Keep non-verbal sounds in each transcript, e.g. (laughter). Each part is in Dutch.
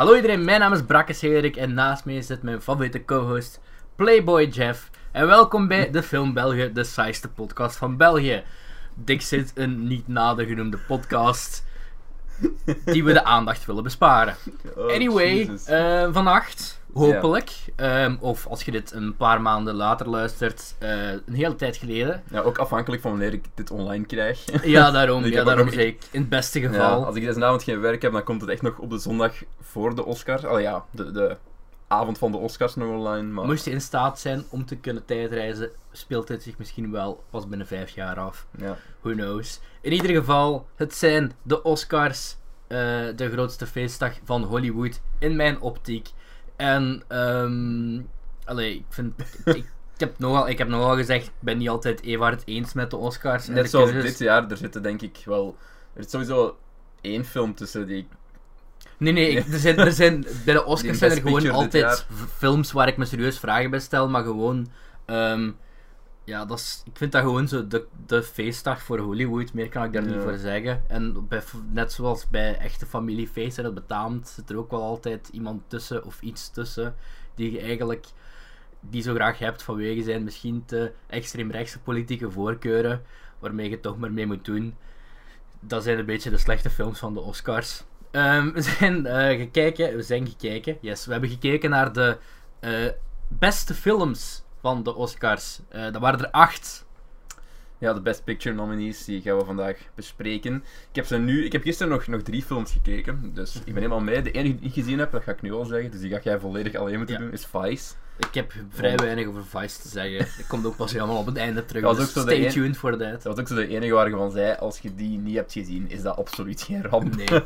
Hallo iedereen, mijn naam is Brakke Cedric en naast mij zit mijn favoriete co-host Playboy Jeff. En welkom bij de Film België, de saaiste podcast van België. Dik zit een niet nader genoemde podcast die we de aandacht willen besparen. Oh, Anyway, eh, vannacht, hopelijk, ehm, of als je dit een paar maanden later luistert, eh, een hele tijd geleden. Ja, ook afhankelijk van wanneer ik dit online krijg. (laughs) Ja, daarom, (laughs) ja, daarom nog- zei ik, in het beste Ja, geval. als ik deze avond geen werk heb, dan komt het echt nog op de zondag voor de Oscars. Oh ja, de, de avond van de Oscars nog online. Maar... Moest je in staat zijn om te kunnen tijdreizen, speelt dit zich misschien wel pas binnen vijf jaar af. Ja. Who knows. In ieder geval, het zijn de Oscars, eh, de grootste feestdag van Hollywood, in mijn optiek. En, ehm allee, ik vind... ik, ik (laughs) heb nogal, ik heb nogal gezegd, ik ben niet altijd even hard eens met de Oscars. en de Net zoals dit jaar, er zitten denk ik wel... Er zit sowieso één film tussen die ik... Nee, nee, ik- er zijn, er zijn, bij de (laughs) Oscars zijn er gewoon altijd films waar ik me serieus vragen bij stel, maar gewoon... ehm, ja, dat is, ik vind dat gewoon zo de, de feestdag voor Hollywood, meer kan ik daar niet voor zeggen. En bij, net zoals bij echte familiefeesten, dat betaamt, zit er ook wel altijd iemand tussen, of iets tussen, die je eigenlijk die zo graag hebt vanwege zijn misschien te extreemrechtse politieke voorkeuren, waarmee je toch maar mee moet doen. Dat zijn een beetje de slechte films van de Oscars. Ehm, we, zijn, eh, gekeken, we zijn gekeken, yes, we hebben gekeken naar de eh, beste films van de Oscars. Eh, dat waren er acht. Ja, de Best Picture nominees, die gaan we vandaag bespreken. Ik heb, ze nu, ik heb gisteren nog, nog drie films gekeken, dus ik ben helemaal mee. De enige die ik gezien heb, dat ga ik nu al zeggen, dus die ga jij volledig alleen moeten Ja. doen, is Vice. Ik heb vrij weinig over Vice te zeggen. Dat komt ook pas helemaal op het einde terug. Dat was dus ook zo stay tuned for that. Dat was ook zo de enige waar je van zei, als je die niet hebt gezien, is dat absoluut geen ramp. Nee. (laughs)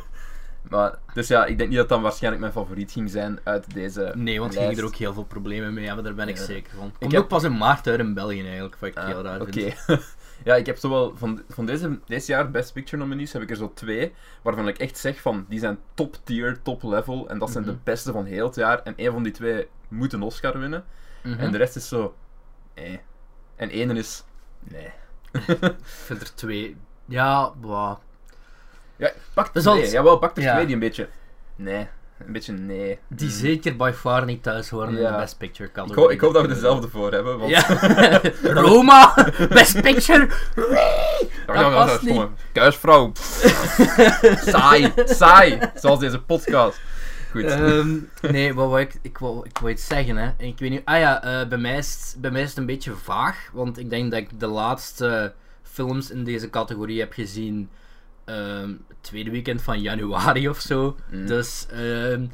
Maar, dus ja, ik denk niet dat dat waarschijnlijk mijn favoriet ging zijn uit deze Nee, want lijst. ging er ook heel veel problemen mee hebben, daar ben ik Ja. zeker van. Komt heb- ook pas in maart uit in België eigenlijk, wat ik Ah, heel raar Oké. vind. (laughs) ja, ik heb zowel van, van deze, deze jaar Best Picture nominees heb ik er zo twee, waarvan ik echt zeg van, die zijn top tier, top level, en dat zijn Mhm. de beste van heel het jaar, en één van die twee moet een Oscar winnen, Mhm. en de rest is zo, eh. En ene is, nee. Ik vind er twee... Ja, bah. Ja, pak er twee, als- jawel, pak er Ja. twee die een beetje, nee, een beetje nee. Die Mm. zeker by far niet thuis horen in de Best Picture Ik, categorie. hoop, ik hoop dat we dezelfde voor hebben, want... Ja. (laughs) Roma! Best Picture! Ja, Dat ja, past niet. Kuisvrouw. (laughs) saai, saai. Zoals deze podcast. Goed. Ehm, nee, wat wou ik, ik, wou, ik wou iets zeggen, hè. En ik weet niet... Ah ja, eh, bij, mij is, het- bij mij is het een beetje vaag, want ik denk dat ik de laatste films in deze categorie heb gezien het tweede weekend van januari of zo. Mm. Dus ehm,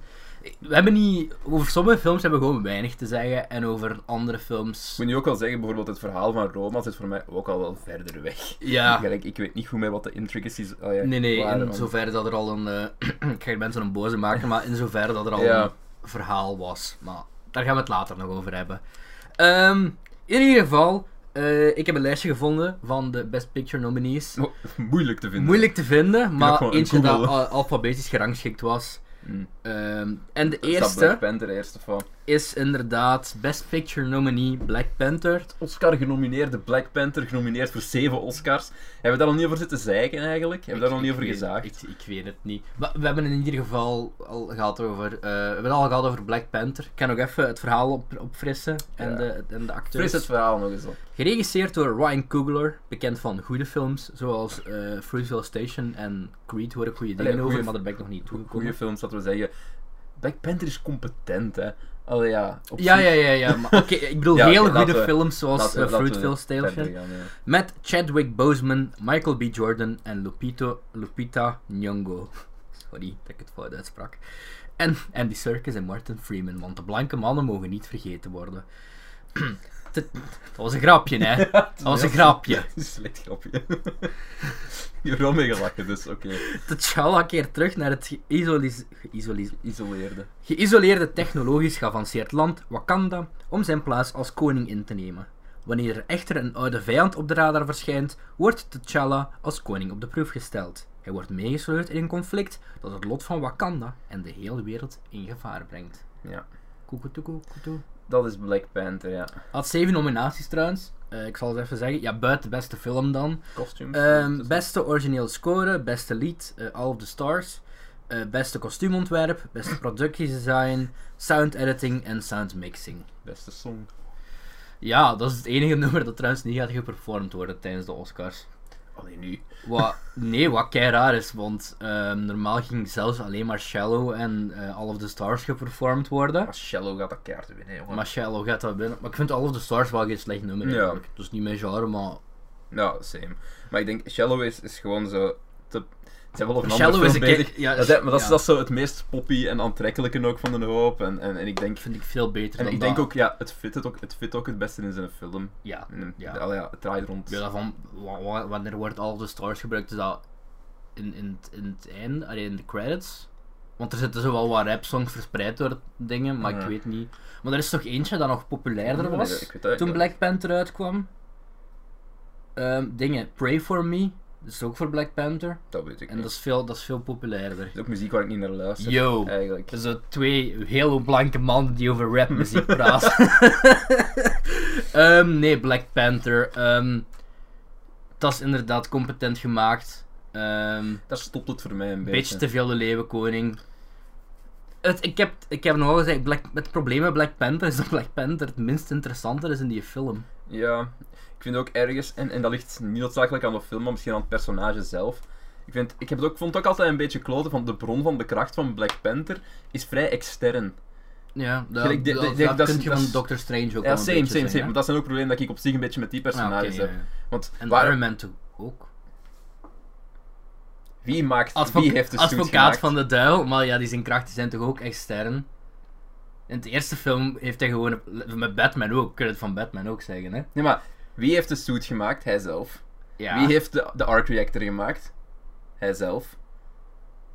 we hebben niet... Over sommige films hebben we gewoon weinig te zeggen, en over andere films... Ik moet nu ook wel zeggen, bijvoorbeeld het verhaal van Roma zit voor mij ook al wel verder weg. Ja, Gelijk, ik weet niet goed meer wat de intricacies oh ja, nee, nee, waren, in want- zoverre dat er al een... eh, (clears throat) ik ga mensen een boze maken, maar in zoverre dat er al Ja. een verhaal was. Maar daar gaan we het later nog over hebben. Ehm, in ieder geval, eh, ik heb een lijstje gevonden van de Best Picture nominees. Oh, (laughs) moeilijk te vinden. Moeilijk te vinden, maar eentje dat al- alfabetisch gerangschikt was. Mm. Ehm, en de Er eerste Black Panther eerste van. is inderdaad Best Picture nominee Black Panther. Oscar genomineerde Black Panther, genomineerd voor zeven Oscars. Hebben we daar al niet over zitten zeiken eigenlijk? Hebben we daar al niet over weet- gezaagd? Ik, ik weet het niet. Maar we hebben in ieder geval al gehad over, eh, we hebben al gehad over Black Panther. Ik kan nog even het verhaal op, opfrissen en, Ja. de, en de acteurs. Fris het verhaal nog eens op. Geregisseerd door Ryan Coogler, bekend van goede films zoals eh Fruitvale Station en Creed hoor ik goede dingen Allee, over, goeie- maar daar ben ik nog niet Goede toegekomen. films, dat we zeggen. Black Panther is competent, hè. Allee, ja. op Ja, ja, ja, ja. Maar (laughs) oké, ik bedoel Ja, hele goede we- films zoals laten we- eh, Fruitvale Station. verder gaan, ja. Met Chadwick Boseman, Michael B. Jordan en Lupito, Lupita Nyong'o. (laughs) Sorry dat ik het fout uitsprak. En Andy Serkis en Martin Freeman, want de blanke mannen mogen niet vergeten worden. (clears throat) dat was een grapje, hè? (laughs) Dat was een grapje. (laughs) Is een slecht grapje. Je hebt wel mee gelachen, dus oké. T'Challa keert terug naar het geïsolis- geïsolis- Isoleerde. geïsoleerde technologisch geavanceerd land Wakanda om zijn plaats als koning in te nemen. Wanneer er echter een oude vijand op de radar verschijnt, wordt T'Challa als koning op de proef gesteld. Hij wordt meegesleurd in een conflict dat het lot van Wakanda en de hele wereld in gevaar brengt. Ja. Koekoetoe, koekoetoe. Dat is Black Panther, ja. Had zeven nominaties trouwens. Eh, ik zal het even zeggen. Ja, buiten beste film dan. Costumes. Ehm, beste originele score, beste lied, eh, All of the Stars. eh, beste kostuumontwerp, beste productiedesign, sound editing en sound mixing. Beste song. Ja, dat is het enige (laughs) nummer dat trouwens niet gaat geperformd worden tijdens de Oscars. Alleen nu. Wat, nee, wat kei raar is, want ehm, normaal ging zelfs alleen maar Shallow en eh, All of the Stars geperformd worden. Maar Shallow gaat dat kaart winnen, jongen. Maar Shallow gaat dat binnen. Maar ik vind All of the Stars wel geen slecht nummer Ja. eigenlijk. Dus niet mijn genre, maar... Ja, same. Maar ik denk, Shallow is, is gewoon zo... Te... Hebben wel Shallow is een kei- ja, Dat, maar dat is, dat is zo het meest poppy en aantrekkelijke ook van de hoop. En, en, en ik denk... vind ik veel beter En dan ik denk dat. ook, ja, het fit het ook, het fit ook het beste in zijn film. Ja. En, Ja. ja. ja, het draait rond. Ja, van, wa- wa- wanneer wordt of the Stars gebruikt, is dat in, in, het- in het einde, allee, in de credits. Want er zitten zo wel wat rapsongs verspreid door dingen, maar ik weet niet. Maar er is toch eentje dat nog populairder was toen. Black Panther uitkwam. Ehm, dingen, Pray For Me, dat is ook voor Black Panther. Dat weet ik En niet. dat is veel, dat is veel populairder. Dat is ook muziek waar ik niet naar luister. Yo. Eigenlijk. Zo twee heel blanke mannen die over rapmuziek (laughs) praten. (laughs) Ehm, nee, Black Panther. ehm, dat is inderdaad competent gemaakt. Ehm Daar stopt het voor mij een beetje beetje. te veel de Leeuwenkoning. Het, ik, heb, ik heb nogal gezegd, Black, het probleem met Black Panther is dat Black Panther het minst interessante is in die film. Ja, ik vind ook ergens, en, en dat ligt niet noodzakelijk aan de film, maar misschien aan het personage zelf. Ik, vind, ik heb het ook, vond het ook altijd een beetje kloten van de bron van de kracht van Black Panther is vrij extern. Ja, dat, Gelijk, de- de- dat, de- dat kun je van Doctor Strange ook Ja, same, same, same. Maar dat zijn ook problemen dat ik op zich een beetje met die Ah, personages ja, heb. ja. Want En waar- Iron Man 2 ook. wie maakt, Advo- wie heeft de suit advocaat gemaakt? van de duivel, maar ja, die zijn krachten zijn toch ook extern. In het eerste film heeft hij gewoon, met Batman ook, kun je het van Batman ook zeggen, hè? Nee, maar wie heeft de suit gemaakt? Hijzelf. Ja. Wie heeft de, de arc reactor gemaakt? Hijzelf.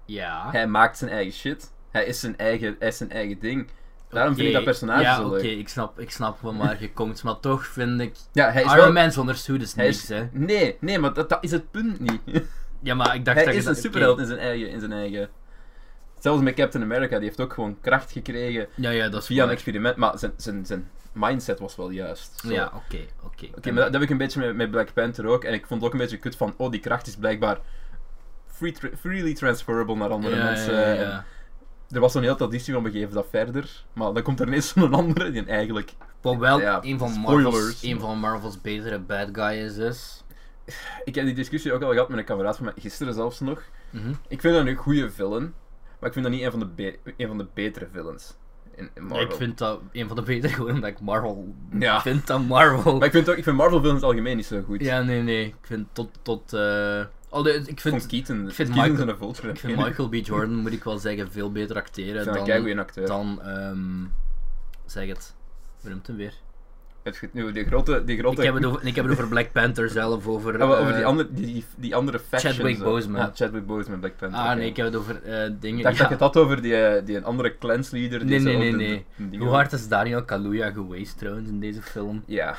Ja. Hij maakt zijn eigen shit. Hij is zijn eigen, hij is zijn eigen ding. Daarom vind ik Oké, dat personage ja, zo oké, leuk. ik snap, ik snap wel waar je komt, maar toch vind ik... Ja, hij is Iron wel... Man zonder suit is hij niks, is, hè? nee, nee, maar dat, dat is het punt niet. Ja, maar ik dacht hij dat je is dat- een superheld oké. in, zijn eigen, in zijn eigen... Zelfs met Captain America, die heeft ook gewoon kracht gekregen Ja, ja, dat is via een experiment. Maar zijn, zijn, zijn mindset was wel juist. Zo. Ja, oké, oké. Oké, maar dat, dat heb ik een beetje met, met Black Panther ook. En ik vond het ook een beetje kut van, oh, die kracht is blijkbaar free tra- freely transferable naar andere ja, mensen. En. Er was zo'n hele traditie van, we geven dat verder. Maar dan komt er ineens (laughs) zo'n andere die eigenlijk... Wat wel een, van spoilers. Marvel's, een van Marvel's betere bad guys is. Ik heb die discussie ook al gehad met een kameraad van mij, gisteren zelfs nog. Mhm. Ik vind dat een goede villain, maar ik vind dat niet een van de, be- een van de betere villains. In, in Marvel. Ik vind dat een van de betere, gewoon omdat ik Marvel Ja. vind dan Marvel. Maar ik vind, ook, ik vind Marvel villains algemeen niet zo goed. Ja, nee, nee. Ik vind tot... tot allee, ik vind, vond Keaton, ik vind Keaton Michael- Vulture. ik vind Michael B. Jordan, moet ik wel zeggen, veel beter acteren dan... dan ehm, zeg het. Hoe noemt hem weer? Nu, die grote... Die grote Ik heb, het over, ik heb het over Black Panther zelf, over... Ah, over eh, die, andere, die, andere faction. Chadwick. Boseman. Ja, Chadwick Boseman, Black Panther. Ah, nee, ik heb het over eh, dingen... Ik dacht ja. dat je het had over die, eh, die een andere clansleader. Die Nee, nee, nee, Hoe hard is Daniel Kaluuya geweest trouwens in deze film? Ja.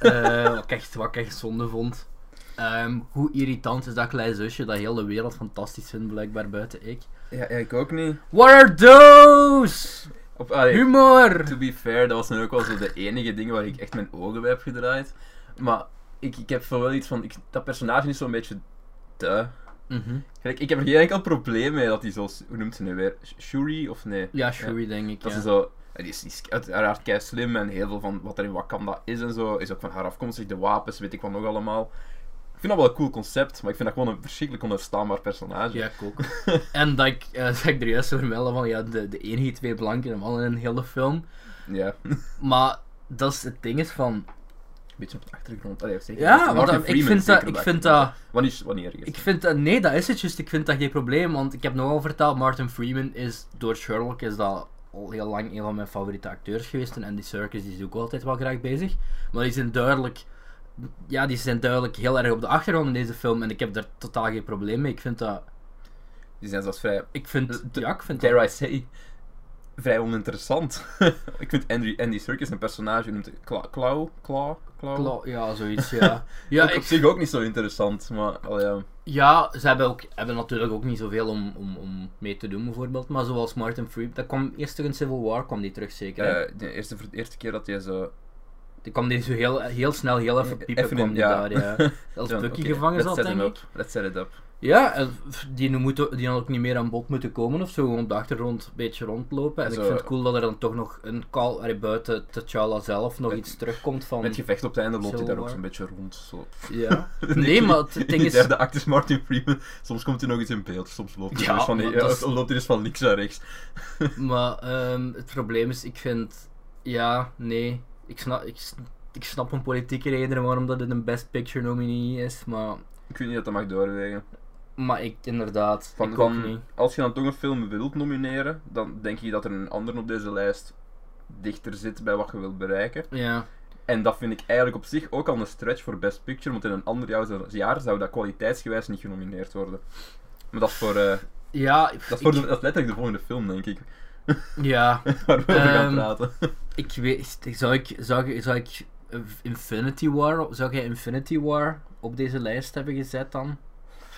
Wat, ik echt, wat ik echt zonde vond. Ehm, hoe irritant is dat klein zusje dat heel de wereld fantastisch vindt, blijkbaar buiten ik. ja. Ja, ik ook niet. What are those? Op, allee, Humor! To be fair, dat was dan ook wel zo de enige dingen waar ik echt mijn ogen bij heb gedraaid. Maar ik, ik heb wel iets van, ik, dat personage is zo'n beetje te. Mhm. Kijk, ik heb er geen enkel probleem mee dat hij zo, hoe noemt ze nu weer? Sh- Shuri of nee? Ja, Shuri denk ik. Dat ja. zo, die is, die is uiteraard kei slim en heel veel van wat er in Wakanda is en zo, is ook van haar afkomstig. De wapens, weet ik wat nog allemaal. Ik vind dat wel een cool concept, maar ik vind dat gewoon een verschrikkelijk onverstaanbaar personage. Ja, ik ook. (laughs) en dat ik, eh zeg ik er juist over melden van, ja, de, de enige twee blanke mannen in heel de film. Ja. (laughs) Maar dat is het ding is van, Beetje op de achtergrond. Allee, zeker. Ja, want dat- ik vind dat- ik vind achtergrond. Wanneer, wanneer is ik vind dat, nee, dat is het juist. Ik vind dat geen probleem, want ik heb nogal verteld, Martin Freeman is, door Sherlock is dat al heel lang een van mijn favoriete acteurs geweest. En Andy Serkis die is ook altijd wel graag bezig. Maar die zijn duidelijk, ja, die zijn duidelijk heel erg op de achtergrond in deze film. En ik heb daar totaal geen probleem mee. Ik vind dat, Die zijn zelfs vrij, ik vind, ja, ik vind dat... dare I say, vrij oninteressant. (laughs) ik vind Andy, Andy Serkis een personage, noemt Claw, Claw, Claw, Claw? Ja, zoiets, ja. (laughs) Ja, Ook op ik, zich ook niet zo interessant, maar ja. ja ze hebben, ook, hebben natuurlijk ook niet zoveel om, om, om mee te doen, bijvoorbeeld. Maar zoals Martin Freeman, dat kwam eerst in Civil War, kwam die terug zeker. hè? Eh, de eerste, de eerste keer dat hij zo Die kwam die zo heel, heel snel, heel even piepen. Even in- ja. daar, ja. (laughs) Als Bucky gevangen zat, denk ik. Let's set it up. Ja, en die, moet, die had ook niet meer aan bod moeten komen of zo. Gewoon op de achtergrond een beetje rondlopen. En Zo. ik vind het cool dat er dan toch nog een call, allee, buiten T'Challa zelf, nog Met- iets terugkomt van... Met gevecht op het einde loopt hij daar ook zo'n beetje rond. Zo. Ja. (laughs) Nee, maar het In ding is... derde act is Martin Freeman. Soms komt hij nog eens in beeld, soms loopt hij, Ja, dus van, ja, (laughs) loopt hij dus van links naar rechts. Maar ehm, het probleem is, ik vind... Ja, nee. Ik snap, ik, ik snap een politieke reden waarom dat het een Best Picture nominee is, maar... Ik weet niet dat dat mag doorwegen. Maar ik, inderdaad, Van, ik van, niet. als je dan toch een film wilt nomineren, dan denk je dat er een ander op deze lijst dichter zit bij wat je wilt bereiken. Ja. En dat vind ik eigenlijk op zich ook al een stretch voor Best Picture, want in een ander jaar zou, dat kwaliteitsgewijs niet genomineerd worden. Maar dat is voor, eh, Ja, dat is, voor ik- de, dat is letterlijk de volgende film, denk ik, ja, (laughs) waar we over gaan Ehm, praten. ik weet... Zou ik... Zou ik, zou ik Infinity War... Zou jij Infinity War op deze lijst hebben gezet dan?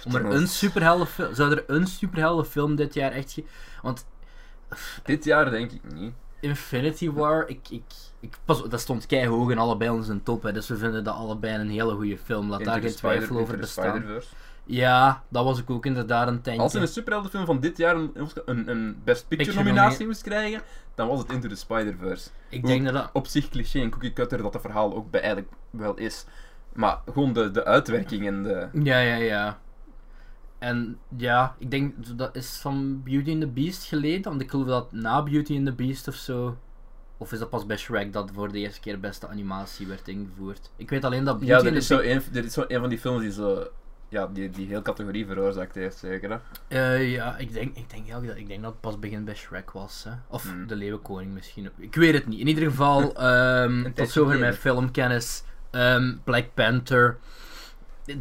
Om er een superheldenfilm... Zou er een superheldenfilm dit jaar echt... Want Dit jaar denk ik niet. Infinity War, ik, ik, ik, pas, dat stond kei hoog in allebei onze top, hè, dus we vinden dat allebei een hele goede film. Laat daar geen twijfel over bestaan. Ja, dat was ik ook inderdaad een tijdje. Als er een superheldenfilm van dit jaar een, een, een Best Picture nominatie moest krijgen, dan was het Into the Spider-Verse. Ik denk dat dat... Op zich cliché en cookie cutter dat het verhaal ook bij eigenlijk wel is. Maar gewoon de, de uitwerking en de... Ja, ja, ja. En ja, ik denk dat is van Beauty and the Beast geleden, want ik geloof dat na Beauty and the Beast of zo. Of is dat pas bij Shrek dat voor de eerste keer beste animatie werd ingevoerd? Ik weet alleen dat Beauty Ja, dit the is, zo Beast... een, dit is zo een van die films die zo... Ja, die, die heel categorie veroorzaakt heeft, zeker. Hè? Eh, ja, ik denk, ik, denk, ja, dat, ik denk dat het pas begin bij Shrek was. Hè? Of Hmm. de Leeuwenkoning misschien. Ik weet het niet. In ieder geval, (laughs) ehm, tot zover mijn filmkennis. Ehm, Black Panther.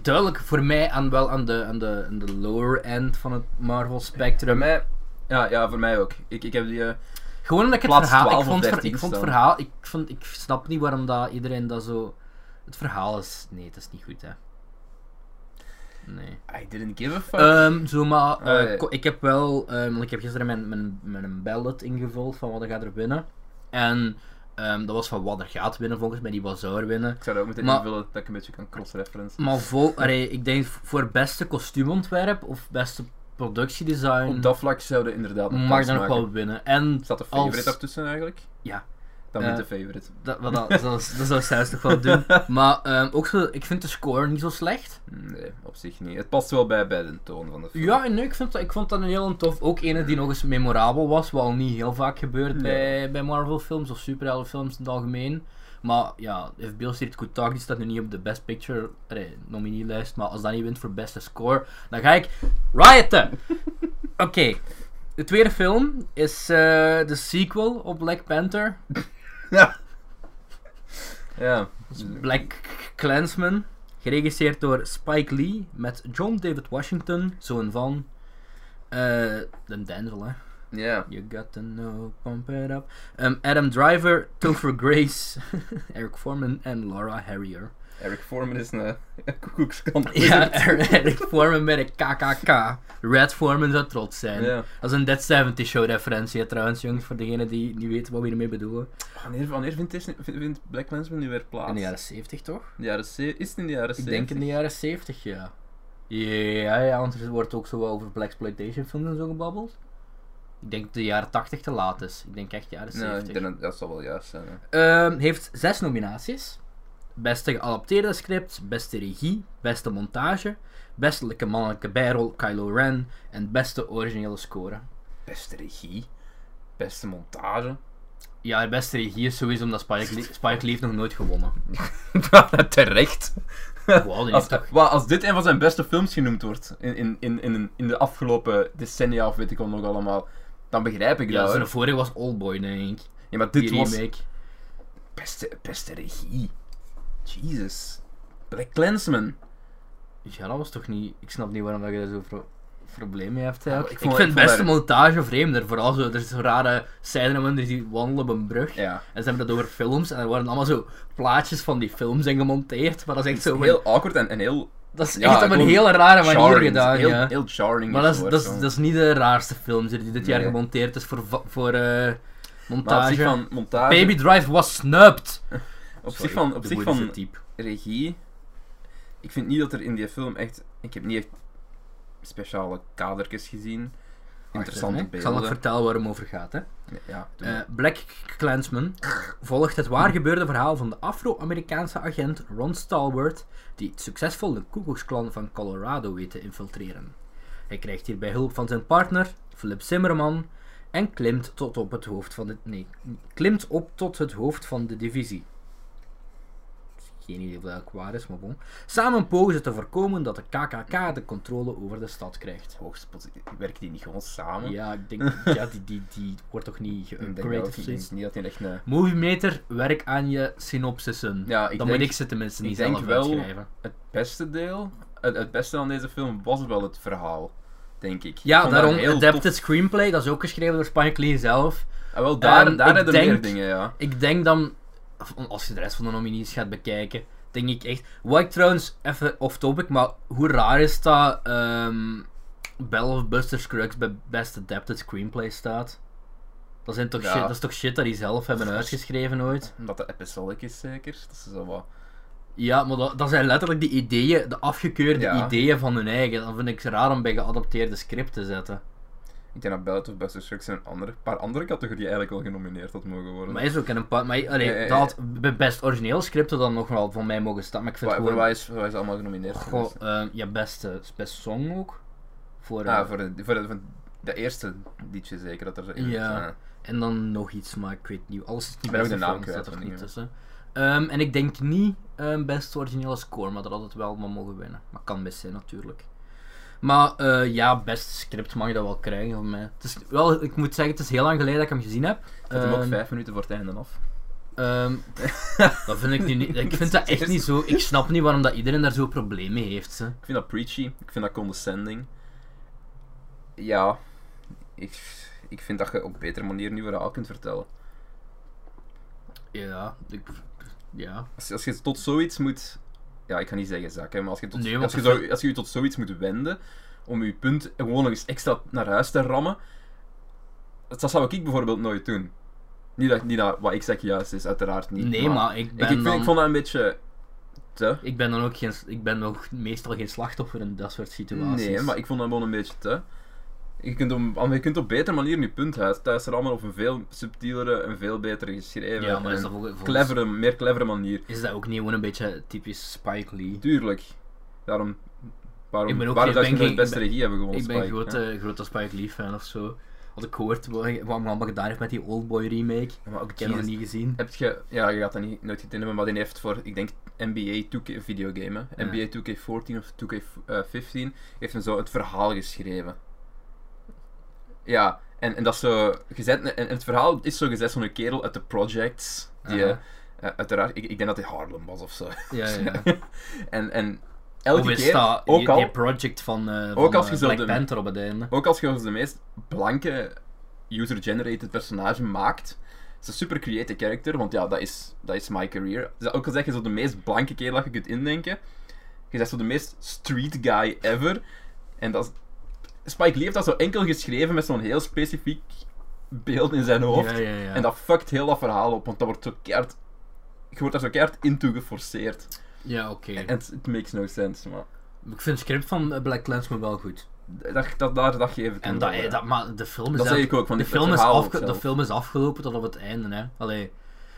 Duidelijk voor mij aan, wel aan de, aan, de, aan de lower end van het Marvel spectrum. mij... Ja, ja, voor mij ook. Ik, ik heb die... eh, Gewoon omdat ik het verhaal. 12 Ik vond, ver- 13 ik vond het verhaal. Ik, vond, ik snap niet waarom dat iedereen dat zo. Het verhaal is. Nee, het is niet goed, hè. Nee. I didn't give a fuck. Ehm, zo maar, eh, ik heb wel, ehm, ik heb gisteren mijn, mijn, mijn ballot ingevuld van wat er gaat er winnen. En ehm, dat was van wat er gaat winnen volgens mij, die wat zou er winnen. ik zou dat ook meteen maar- invullen, dat ik een beetje kan cross-reference. Maar vol, ik denk voor beste kostuumontwerp of beste productiedesign Op dat vlak zouden inderdaad nog mag dat nog wel winnen. En Staat als- favorite daartussen eigenlijk? Ja. Dan Eh, niet de favorite. dat, dat, dat, dat zou Stijs toch wel doen. (laughs) Maar ehm, ook zo, ik vind de score niet zo slecht. Nee, op zich niet. Het past wel bij, bij de toon van de film. Ja, en nee, ik, vind dat, ik vond dat een heel tof. Ook ene die nog eens memorabel was, wat al niet heel vaak gebeurt Nee. bij, bij Marvel films of superheldenfilms in het algemeen. Maar ja, if Bill Street Kutag die staat nu niet op de Best Picture nominiejst, maar als dat niet wint voor beste score, dan ga ik rioten! (laughs) Oké, de tweede film is eh, de sequel op Black Panther. Ja. ja. Black Klansman, geregisseerd door Spike Lee met John David Washington, zoon van eh de Denzel, hè. Ja. You got to know, pump it up. Um, Adam Driver, Topher Grace, (laughs) Eric Foreman en Laura Harrier. Eric Foreman is een (laughs) koekoekskant. Ja, (laughs) Eric Foreman met een KKK. Red Foreman zou trots zijn. Ja. Dat is een Dead 70 Show referentie trouwens, jongens, voor degenen die niet weten wat we hiermee bedoelen. Wanneer, wanneer vindt, Disney- vindt, Black nu weer plaats? In de jaren 70 toch? De jaren ze- Is het in de jaren Ik 70? denk in de jaren 70, ja. Ja, ja, want er wordt ook zo wel over Blaxploitation films en zo gebabbeld. Ik denk de jaren 80 te laat is. Ik denk echt jaren Ja, 70. ik denk dat, dat zal wel juist zijn. Ehm, heeft zes nominaties. Beste geadapteerde script, beste regie, beste montage, beste mannelijke bijrol Kylo Ren en beste originele score. Beste regie. Beste montage. Ja, de beste regie is sowieso omdat Spike Lee, Spike Lee heeft nog nooit gewonnen. (laughs) Terecht. Wow, Als, toch... als dit een van zijn beste films genoemd wordt in, in, in, in, in de afgelopen decennia of weet ik nog allemaal, dan begrijp ik Ja, dat. zijn hoor. vorige was Oldboy, denk ik. Ja, maar dit Die was remake. beste, beste regie. Jesus. Black Klansman. Ja, dat was toch niet... Ik snap niet waarom dat je daar zo pro probleem mee hebt. eigenlijk. ik ik, vond- vind ik beste daar- montage vreemder. Vooral zo, er is zo'n rare scène die wandelen op een brug. Ja. En ze hebben dat over films en er worden allemaal zo plaatjes van die films in gemonteerd. Maar dat is echt zo... Heel awkward en, en heel Dat is Ja, echt op een hele rare manier gedaan, heel, ja. heel jarring. maar dat is, het dat, is, dat is niet de raarste film die dit jaar gemonteerd is voor, voor eh, montage. van montage... Baby Drive was snubbed. (laughs) Op zich van, op zich van type. regie. Ik vind niet dat er in die film echt. Ik heb niet echt speciale kadertjes gezien. Interessante. Ik zal nog beelden. vertellen waar het over gaat. Hè. Ja, Eh. Black Klansman volgt het waar gebeurde verhaal van de Afro-Amerikaanse agent Ron Stallworth, die succesvol de Ku Klux Klan van Colorado weet te infiltreren. Hij krijgt hierbij hulp van zijn partner, Philip Zimmerman, en klimt, tot op het hoofd van de, nee, klimt op tot het hoofd van de divisie. Geen idee of dat ook waar is, maar bon. Samen pogen ze te voorkomen dat de KKK de controle over de stad krijgt. Hoogste positie. Werken die niet gewoon samen? Ja, ik denk, (laughs) ja, die, die, die wordt toch niet geupgrade of zoiets? niet dat hij echt een. Moviemeter, werk aan je synopsissen. Ja, ik Dan denk- moet ik ze tenminste ik niet denk zelf wel-. Het beste deel, het, het beste aan deze film was wel het verhaal, denk ik. Ja, daarom Adapted tof. Screenplay, dat is ook geschreven door Spike Lee zelf. Ah, wel, daar, Ehm, daar ik denk- dingen, ja. Ik denk dan, als je de rest van de nominees gaat bekijken, denk ik echt... Wat ik trouwens, even off-topic, maar hoe raar is dat ehm Bell of Buster Scruggs bij Best Adapted Screenplay staat? Dat, zijn toch Ja. shit, dat is toch shit dat die zelf hebben uitgeschreven ooit? Omdat het episodic is, zeker. Dat is zo wat... Ja, maar dat, dat zijn letterlijk de ideeën, de afgekeurde Ja. ideeën van hun eigen. Dan vind ik raar om bij geadapteerde script te zetten. Ik denk dat of Buster Scruggs en een andere, paar andere categorieën eigenlijk wel genomineerd had mogen worden. Maar is ook in een paar. Maar allee, ja, ja. dat had bij best origineel scripten dan nog wel van mij mogen staan. Maar ik vind Wa- gewoon. waar is, waar is allemaal genomineerd Goh, eh, ja, best, eh, best song ook. Voor, Ah, eh, voor de, voor de, voor de eerste liedje zeker dat er zo in Ja. En dan nog iets, maar ik weet niet. Alles is niet ben ook beste de naam film, kwijt er niet tussen. Ehm, en ik denk niet ehm best originele score, maar dat had het wel maar mogen winnen. Maar kan best zijn natuurlijk. Maar eh, ja, best script mag je dat wel krijgen van mij. Het is wel, ik moet zeggen, het is heel lang geleden dat ik hem gezien heb. Zet hem ook Ehm, vijf minuten voor het einde af. Ehm, (laughs) dat vind ik nu niet. Ik vind dat echt niet zo. Ik snap niet waarom dat iedereen daar zo problemen mee heeft. Hè. Ik vind dat preachy, ik vind dat condescending. Ja, ik, ik vind dat je op betere manier nu verhaal kunt vertellen. Ja, ik, ja. Als, als je tot zoiets moet... Ja, ik ga niet zeggen zakken, maar als je, tot, Nee, als, je dat zo, als je je tot zoiets moet wenden om je punt gewoon nog eens extra naar huis te rammen, dat, zou ik bijvoorbeeld nooit doen. Niet dat, niet dat wat ik zeg juist is, uiteraard niet. Nee, maar ik ik, ben ik, dan. ik vond dat een beetje te. Ik ben dan ook geen. Ik ben nog meestal geen slachtoffer in dat soort situaties. Nee, maar ik vond dat gewoon een beetje te. Je kunt op, je kunt op betere manier je punt thuis rammen op een veel subtielere en veel beter geschreven Ja, maar is dat volgens- clevere, meer clevere manier. Is dat ook niet gewoon een beetje typisch Spike Lee? Tuurlijk. Daarom, waarom, Ik ben ook waarom zou je de beste regie hebben gewonnen? Ik ben een grote, grote Spike Lee fan of zo. Had ik gehoord wat wat hij allemaal gedaan heeft met die Oldboy remake. Ja, maar ook Ik heb nog niet gezien. Heb je, ja, je gaat dat niet, nooit gezien hebben, maar die heeft voor, ik denk, NBA 2K videogame, hè. Ja. NBA 2K14 of 2K15, heeft hem zo het verhaal geschreven. Ja, en, en dat is zo gezet, en, het verhaal is zo gezet zo'n kerel uit de projects, die, eh, eh, uiteraard, ik, ik denk dat hij Harlem was of zo. Ja, ja. (laughs) en, en elke keer, dat ook die, al, die project van, eh ook van als je Black de- Panther op het einde? ook als je de meest blanke user-generated personage maakt, is een super creative character, want ja, dat is, dat is my career. Dus ook al zeg je zo de meest blanke kerel dat je kunt indenken, je zegt zo de meest street guy ever. En dat is, Spike Lee heeft dat zo enkel geschreven met zo'n heel specifiek beeld in zijn hoofd. Ja, ja, ja. En dat fuckt heel dat verhaal op, want dat wordt zo keihard... Je wordt daar zo keihard into geforceerd. Ja, oké. En het it makes no sense, maar... Ik vind het script van Black Klansman wel goed. Dat, dat, daar, dat geef ik En dat, wel, dat, maar de film is, Dat zeg ik ook, van de film, is afge- de film is afgelopen tot op het einde. Hè. Allee,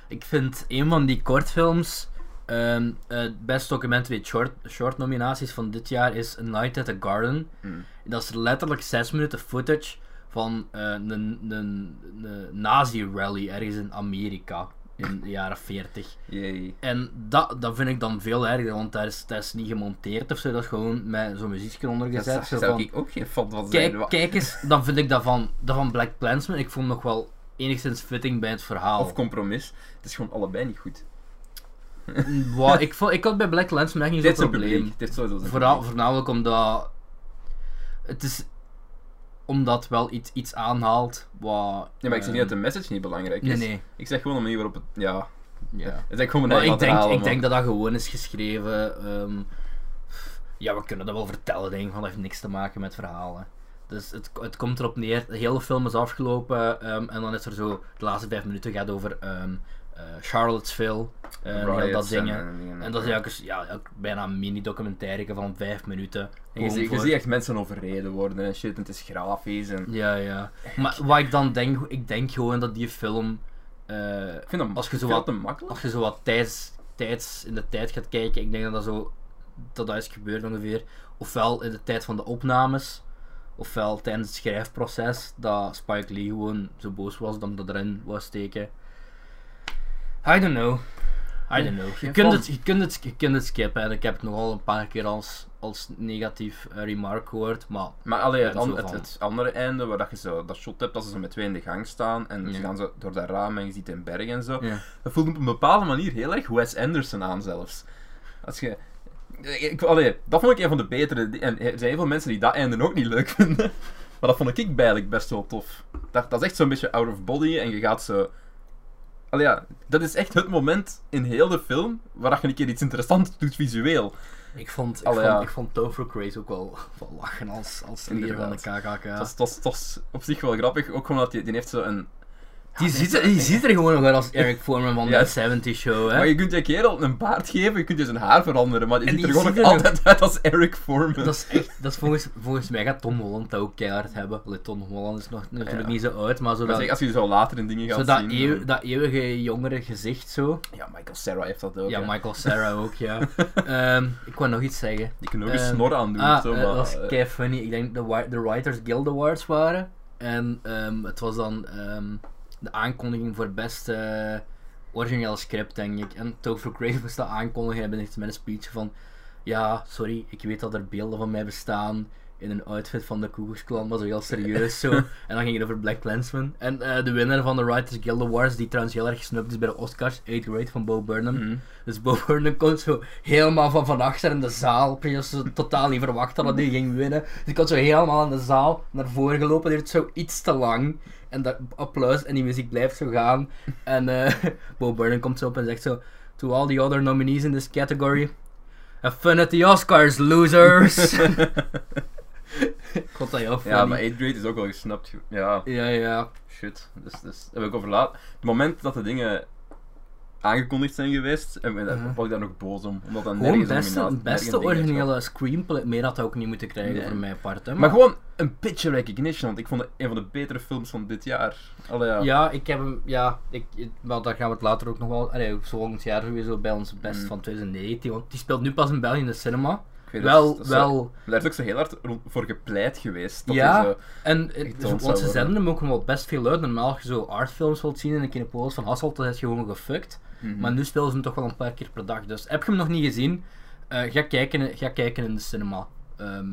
ik vind een van die kortfilms, ehm eh, best documentary short, short nominaties van dit jaar is A Night at the Garden. Hmm. Dat is letterlijk 6 minuten footage van eh, een, nazi-rally ergens in Amerika in de jaren 40. Jee. En dat, dat vind ik dan veel erger, want dat is, dat is niet gemonteerd of zo, dat is gewoon met zo'n muziekje onder Dat gezet. zou, zo zou van, ik ook geen fan van zijn. kijk, Wa- kijk eens, dan vind ik dat van, dat van Black Klansman, ik vond nog wel enigszins fitting bij het verhaal. Of compromis. Het is gewoon allebei niet goed. Wow, ik, vond, ik had bij Black echt niet zo'n een probleem. Dit is sowieso zijn Vooral, voornamelijk omdat het is omdat wel iets, iets aanhaalt wat... Ja, maar ik zeg niet dat ehm, de message niet belangrijk Nee, is. nee. Ik zeg gewoon de manier waarop het... Ja, Ja. het is gewoon Maar ik denk, ik denk dat dat gewoon is geschreven. ehm, ja, we kunnen dat wel vertellen, denk ik, want dat heeft niks te maken met verhalen. Dus het, het komt erop neer, de hele film is afgelopen ehm, en dan is er zo, de laatste vijf minuten gaat over ehm, eh, Charlottesville, eh, en heel dat dingen. en dingen. En dat is ja, bijna een mini-documentaire van vijf minuten. En je, ziet, voor- echt mensen overreden worden en shit, en het is grafisch. En... Ja, ja. Maar wat ik dan denk, ik denk gewoon dat die film, eh, Ik vind dat Als je zo wat- makkelijk. als je zo wat tijds, tijds in de tijd gaat kijken, ik denk dat dat zo, dat dat is gebeurd ongeveer. Ofwel in de tijd van de opnames, ofwel tijdens het schrijfproces, dat Spike Lee gewoon zo boos was dat hij dat erin wou steken. I don't know. I don't know. Je kunt, het, je, kunt het, je kunt het skippen en ik heb het nogal een paar keer als, als negatief eh, remark gehoord, maar Maar allee, het, an- het, andere einde, waar dat je zo dat shot hebt dat ze zo met twee in de gang staan en ze Ja. gaan zo door dat raam en je ziet een berg en zo. ja. Dat voelt op een bepaalde manier heel erg Wes Anderson aan zelfs. Als je... Ik, allee, dat vond ik een van de betere. En er zijn heel veel mensen die dat einde ook niet leuk (laughs) vinden. Maar dat vond ik eigenlijk best wel tof. Dat, dat is echt zo'n beetje out of body en je gaat zo... Allee, ja, dat is echt het moment in heel de film waar je een keer iets interessants doet visueel. Ik vond, ik Allee, vond, ja. ik vond Topher Craze ook wel, wel lachen als, als van de. KKK. Dat, is, dat, is, dat is op zich wel grappig, ook omdat die, die heeft zo een... Die, ziet er, die ziet er gewoon nog uit als Eric (laughs) Foreman van de 70 Show, hè? Maar je kunt je kerel een baard geven, je kunt je zijn haar veranderen, maar die En ziet er die gewoon nog altijd uit als Eric Foreman. Dat is echt, dat is volgens, volgens mij gaat Tom Holland dat ook keihard hebben. Allee, Tom Holland is nog natuurlijk Ja. niet zo oud, maar zo dat, zeg, als je zo later in dingen gaat zo dat, zien... eeuw- dan- dat eeuwige jongere gezicht zo. Ja, Michael Sarah heeft dat ook. Ja, hè. Michael Sarah ook, ja. (laughs) Ehm, ik wou nog iets zeggen. Die kunnen ook een Ehm, snor aan doen. Ah, zo, eh, maar, dat was eh, kei funny. Ik denk de, Wi- de Writers Guild Awards waren. En ehm, het was dan de aankondiging voor beste eh, originele script, denk ik. En Topher Grace moest dat aankondigen en heeft met een speech van... Ja, sorry, ik weet dat er beelden van mij bestaan in een outfit van de Ku Klux Klan, maar zo heel serieus zo. (laughs) En dan ging het over Black Klansman. En eh, de winnaar van de Writers Guild Awards, die trouwens heel erg gesnupt is bij de Oscars, 8 Grade van Bo Burnham. mhm. Dus Bo (laughs) Burnham komt zo helemaal van van achter in de zaal. Precies ze totaal niet verwacht dat hij ging winnen. Dus die komt zo helemaal in de zaal naar voren gelopen. Die duurt zo iets te lang. En dat applaus en die muziek blijft zo gaan. En eh (laughs) Bo Burnham komt zo op en zegt zo... To all the other nominees in this category... Have fun at the Oscars, losers! Ik vond dat heel funny. ja, maar 8 grade is ook wel gesnapt. ge- Ja, Ja, ja. shit. Dus, dus heb ik over laat. Het moment dat de dingen aangekondigd zijn geweest, en uh was ik daar nog boos om. Omdat dan Gewoon nergens beste, originele screenplay. Meer had hij ook niet moeten krijgen Nee. voor mijn part. Hè, Maar gewoon een beetje recognition, want ik vond het een van de betere films van dit jaar. Allee, ja. Ja, ik heb hem, ja, ik, ik- maar daar gaan we het later ook nog wel, allee, volgend jaar sowieso bij ons best Mm. van 2019, want die speelt nu pas in België in de cinema. Weet wel, dat, dat is- wel, Daar is ook zo heel hard voor gepleit geweest. Dat Ja. zo- en het- Getoond want ze worden. zenden hem ook wel best veel uit. Normaal als je zo artfilms wilt zien in een Kinepolis van Hasselt, dan is je gewoon gefukt. Mhm. Maar nu spelen ze hem toch wel een paar keer per dag. Dus heb je hem nog niet gezien, eh, ga, kijken, ga kijken in de cinema. Ehm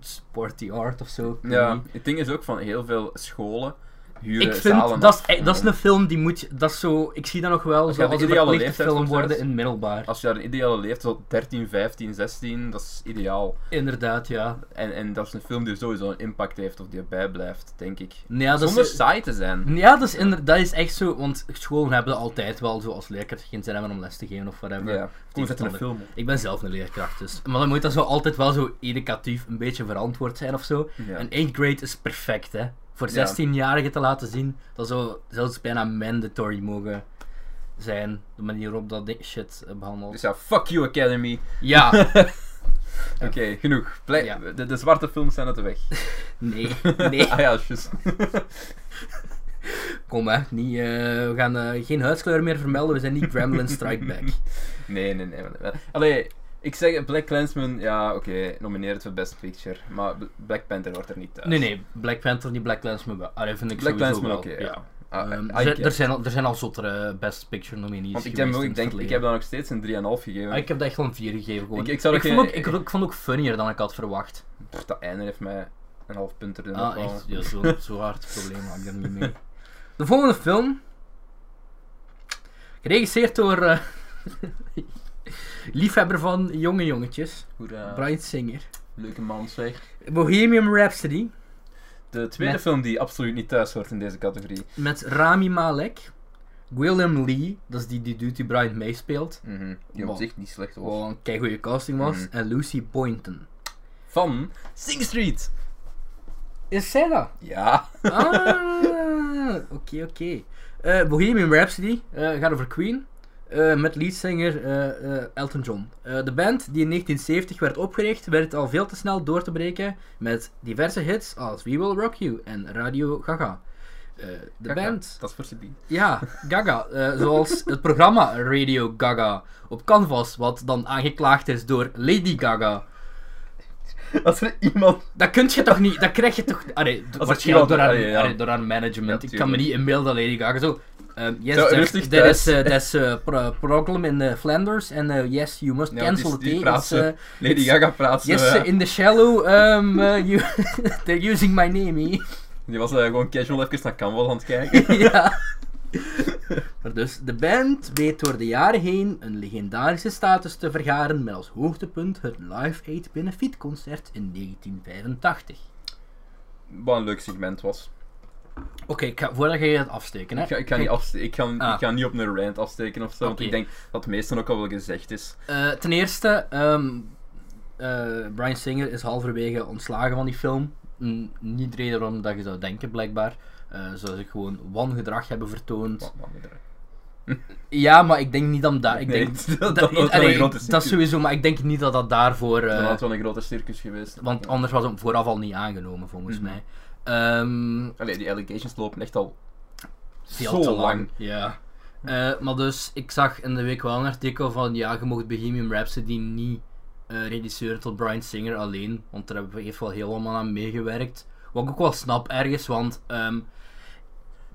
Sporty Art of zo. Ja, het ding is ook van heel veel scholen huren Ik zalen vind, dat is, eh, dat is een film die moet, dat is zo, ik zie dat nog wel Als je zo als een ideale leeftijd film worden in middelbaar. Als je daar een ideale leeftijd, zo 13, 15, 16, dat is ideaal. Inderdaad, ja. En, en dat is een film die sowieso een impact heeft of die erbij blijft, denk ik. Ja, Zonder is, saai te zijn. ja, dat is, inder- dat is echt zo, want scholen hebben altijd wel zo als leerkracht geen zin hebben om les te geven of whatever. Ja, kom zet een film op. Ik ben zelf een leerkracht, dus. Maar dan moet dat zo altijd wel zo educatief een beetje verantwoord zijn of zo. Ja. En 8th grade is perfect, hè. Voor Ja. 16-jarigen te laten zien, dat zou zelfs bijna mandatory mogen zijn. De manier waarop dat shit eh, behandeld. Dus ja, fuck you Academy. (laughs) Ja, Oké, genoeg. Blij- Ja. de, de zwarte films zijn uit de weg. (laughs) nee, (laughs) nee. ah ja, juist. Kom hè, niet, eh, we gaan eh, geen huidskleur meer vermelden, we zijn niet Gremlin Strike Back. nee, nee, nee. nee. Allee, ik zeg Black Clansman, ja, oké, nomineer het voor Best Picture. Maar Black Panther hoort er niet thuis. Nee, nee, Black Panther, niet Black Clansman wel. Allee, vind ik Black Clansman, oké, ja. Ah, Ehm, I er, zijn- er, al, er zijn al zottere Best Picture nominees Want ik heb, ook, ik, denk, ik heb dan nog steeds een 3,5 gegeven. Ah, ik heb dat echt wel een 4 gegeven gewoon. Ik- ik zou vond geen- ook, ik, ik vond ook funnier dan ik had verwacht. Pff, dat einde heeft mij een half punt erin Ah, echt? Ja, zo, (laughs) zo hard probleem had ik er niet mee. De volgende film. Geregisseerd door... eh, (laughs) liefhebber van jonge jongetjes. Hoera. Brian Singer. Leuke man zeg. Bohemian Rhapsody. De tweede Met- film die absoluut niet thuis hoort in deze categorie. Met Rami Malek. William Lee. Dat is die, die dude die Brian May speelt. Mhm, Die op zich niet slecht was. Wat een keigoede casting was. Mhm. En Lucy Boynton. Van Sing Street. Is zij dat? Ja. Ah, oké, oké. Eh, Bohemian Rhapsody eh, gaat over Queen. Eh, met leadzanger eh, eh, Elton John. De band, die in 1970 werd opgericht, werd al veel te snel door te breken met diverse hits als We Will Rock You en Radio Gaga. De Gaga, band, Dat is voor Sabine. ja, Gaga, zoals het programma Radio Gaga op Canvas, wat dan aangeklaagd is door Lady Gaga. (laughs) Als er iemand... Dat kun je toch niet, dat krijg je toch... Allee, waarschijnlijk door haar, allee, ja. allee, door haar management. Ja, ik kan me niet inbeelden dat Lady Gaga zo... Um, yes, Zo, there- is, thuis. uh, there's a pro- problem in uh, Flanders and yes, you must Ja, cancel die day. praat uh, Lady Gaga praat yes, in the shallow, um, you (laughs) they're using my name, eh? Die was eh, gewoon casual even naar Canvas aan het kijken. (laughs) ja. (laughs) Maar dus, de band weet door de jaren heen een legendarische status te vergaren met als hoogtepunt het Live Aid benefietconcert in 1985. Wat een leuk segment was. Oké, voordat je het afsteken, hè. Ik ga, ik ga, niet, afste- ik ga, Ah. ik ga niet op een rant afsteken of zo, want ik denk dat het meeste ook al wel gezegd is. Eh, ten eerste, ehm eh, Brian Singer is halverwege ontslagen van die film. Niet de reden waarom dat je zou denken, blijkbaar. Eh zou zich gewoon wangedrag hebben vertoond. Er- (laughs) Ja, maar ik denk niet dat daar. Ik Nee, denk, (laughs) dat- dat dat, allee, grote dat sowieso, maar ik denk niet dat dat daarvoor. eh, Dan had het wel een grote circus geweest. want anders was het vooraf al niet aangenomen, volgens Mhm. mij. Ehm, Allee, die allegations lopen echt al veel zo te lang. lang. Ja. Eh, maar dus, ik zag in de week wel een artikel van, ja, je mocht Bohemian Rhapsody niet eh reduceren tot Brian Singer alleen, want daar hebben we heeft wel heel allemaal aan meegewerkt. Wat ik ook wel snap ergens, want ehm,